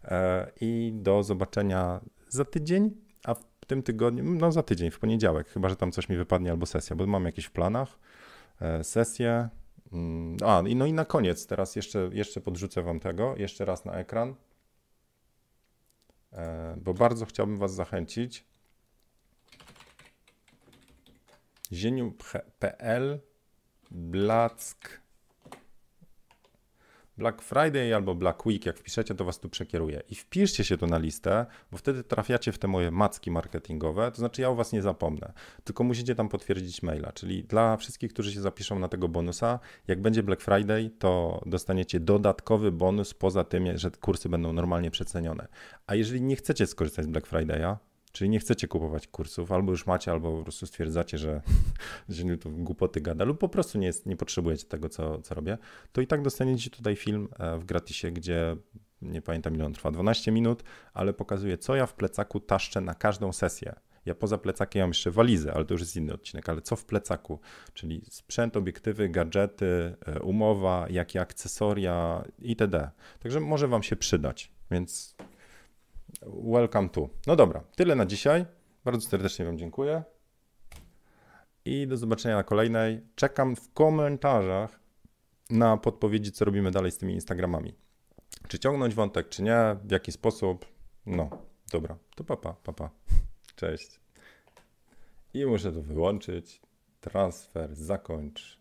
e, i do zobaczenia za tydzień, a w tym tygodniu, no za tydzień, w poniedziałek, chyba że tam coś mi wypadnie albo sesja, bo mam jakieś w planach, sesję. Mm, a, no i na koniec, teraz jeszcze, jeszcze podrzucę Wam tego, jeszcze raz na ekran, bo bardzo chciałbym Was zachęcić zieniu.pl Black Black Friday albo Black Week, jak wpiszecie, to was tu przekieruje. I wpiszcie się tu na listę, bo wtedy trafiacie w te moje macki marketingowe, to znaczy ja o was nie zapomnę, tylko musicie tam potwierdzić maila, czyli dla wszystkich, którzy się zapiszą na tego bonusa, jak będzie Black Friday, to dostaniecie dodatkowy bonus poza tym, że kursy będą normalnie przecenione. A jeżeli nie chcecie skorzystać z Black Friday'a, Czyli nie chcecie kupować kursów, albo już macie, albo po prostu stwierdzacie, że, że to głupoty gada, lub po prostu nie, jest, nie potrzebujecie tego, co, co robię, to i tak dostaniecie tutaj film e, w gratisie, gdzie nie pamiętam ile on trwa, 12 minut, ale pokazuje, co ja w plecaku taszczę na każdą sesję. Ja poza plecakiem mam jeszcze walizę, ale to już jest inny odcinek, ale co w plecaku? Czyli sprzęt, obiektywy, gadżety, e, umowa, jakie akcesoria itd. Także może Wam się przydać, więc Welcome to. No dobra, tyle na dzisiaj. Bardzo serdecznie Wam dziękuję. I do zobaczenia na kolejnej. Czekam w komentarzach na podpowiedzi, co robimy dalej z tymi Instagramami. Czy ciągnąć wątek, czy nie, w jaki sposób. No, dobra, to papa, papa. Cześć. I muszę to wyłączyć. Transfer, zakończ.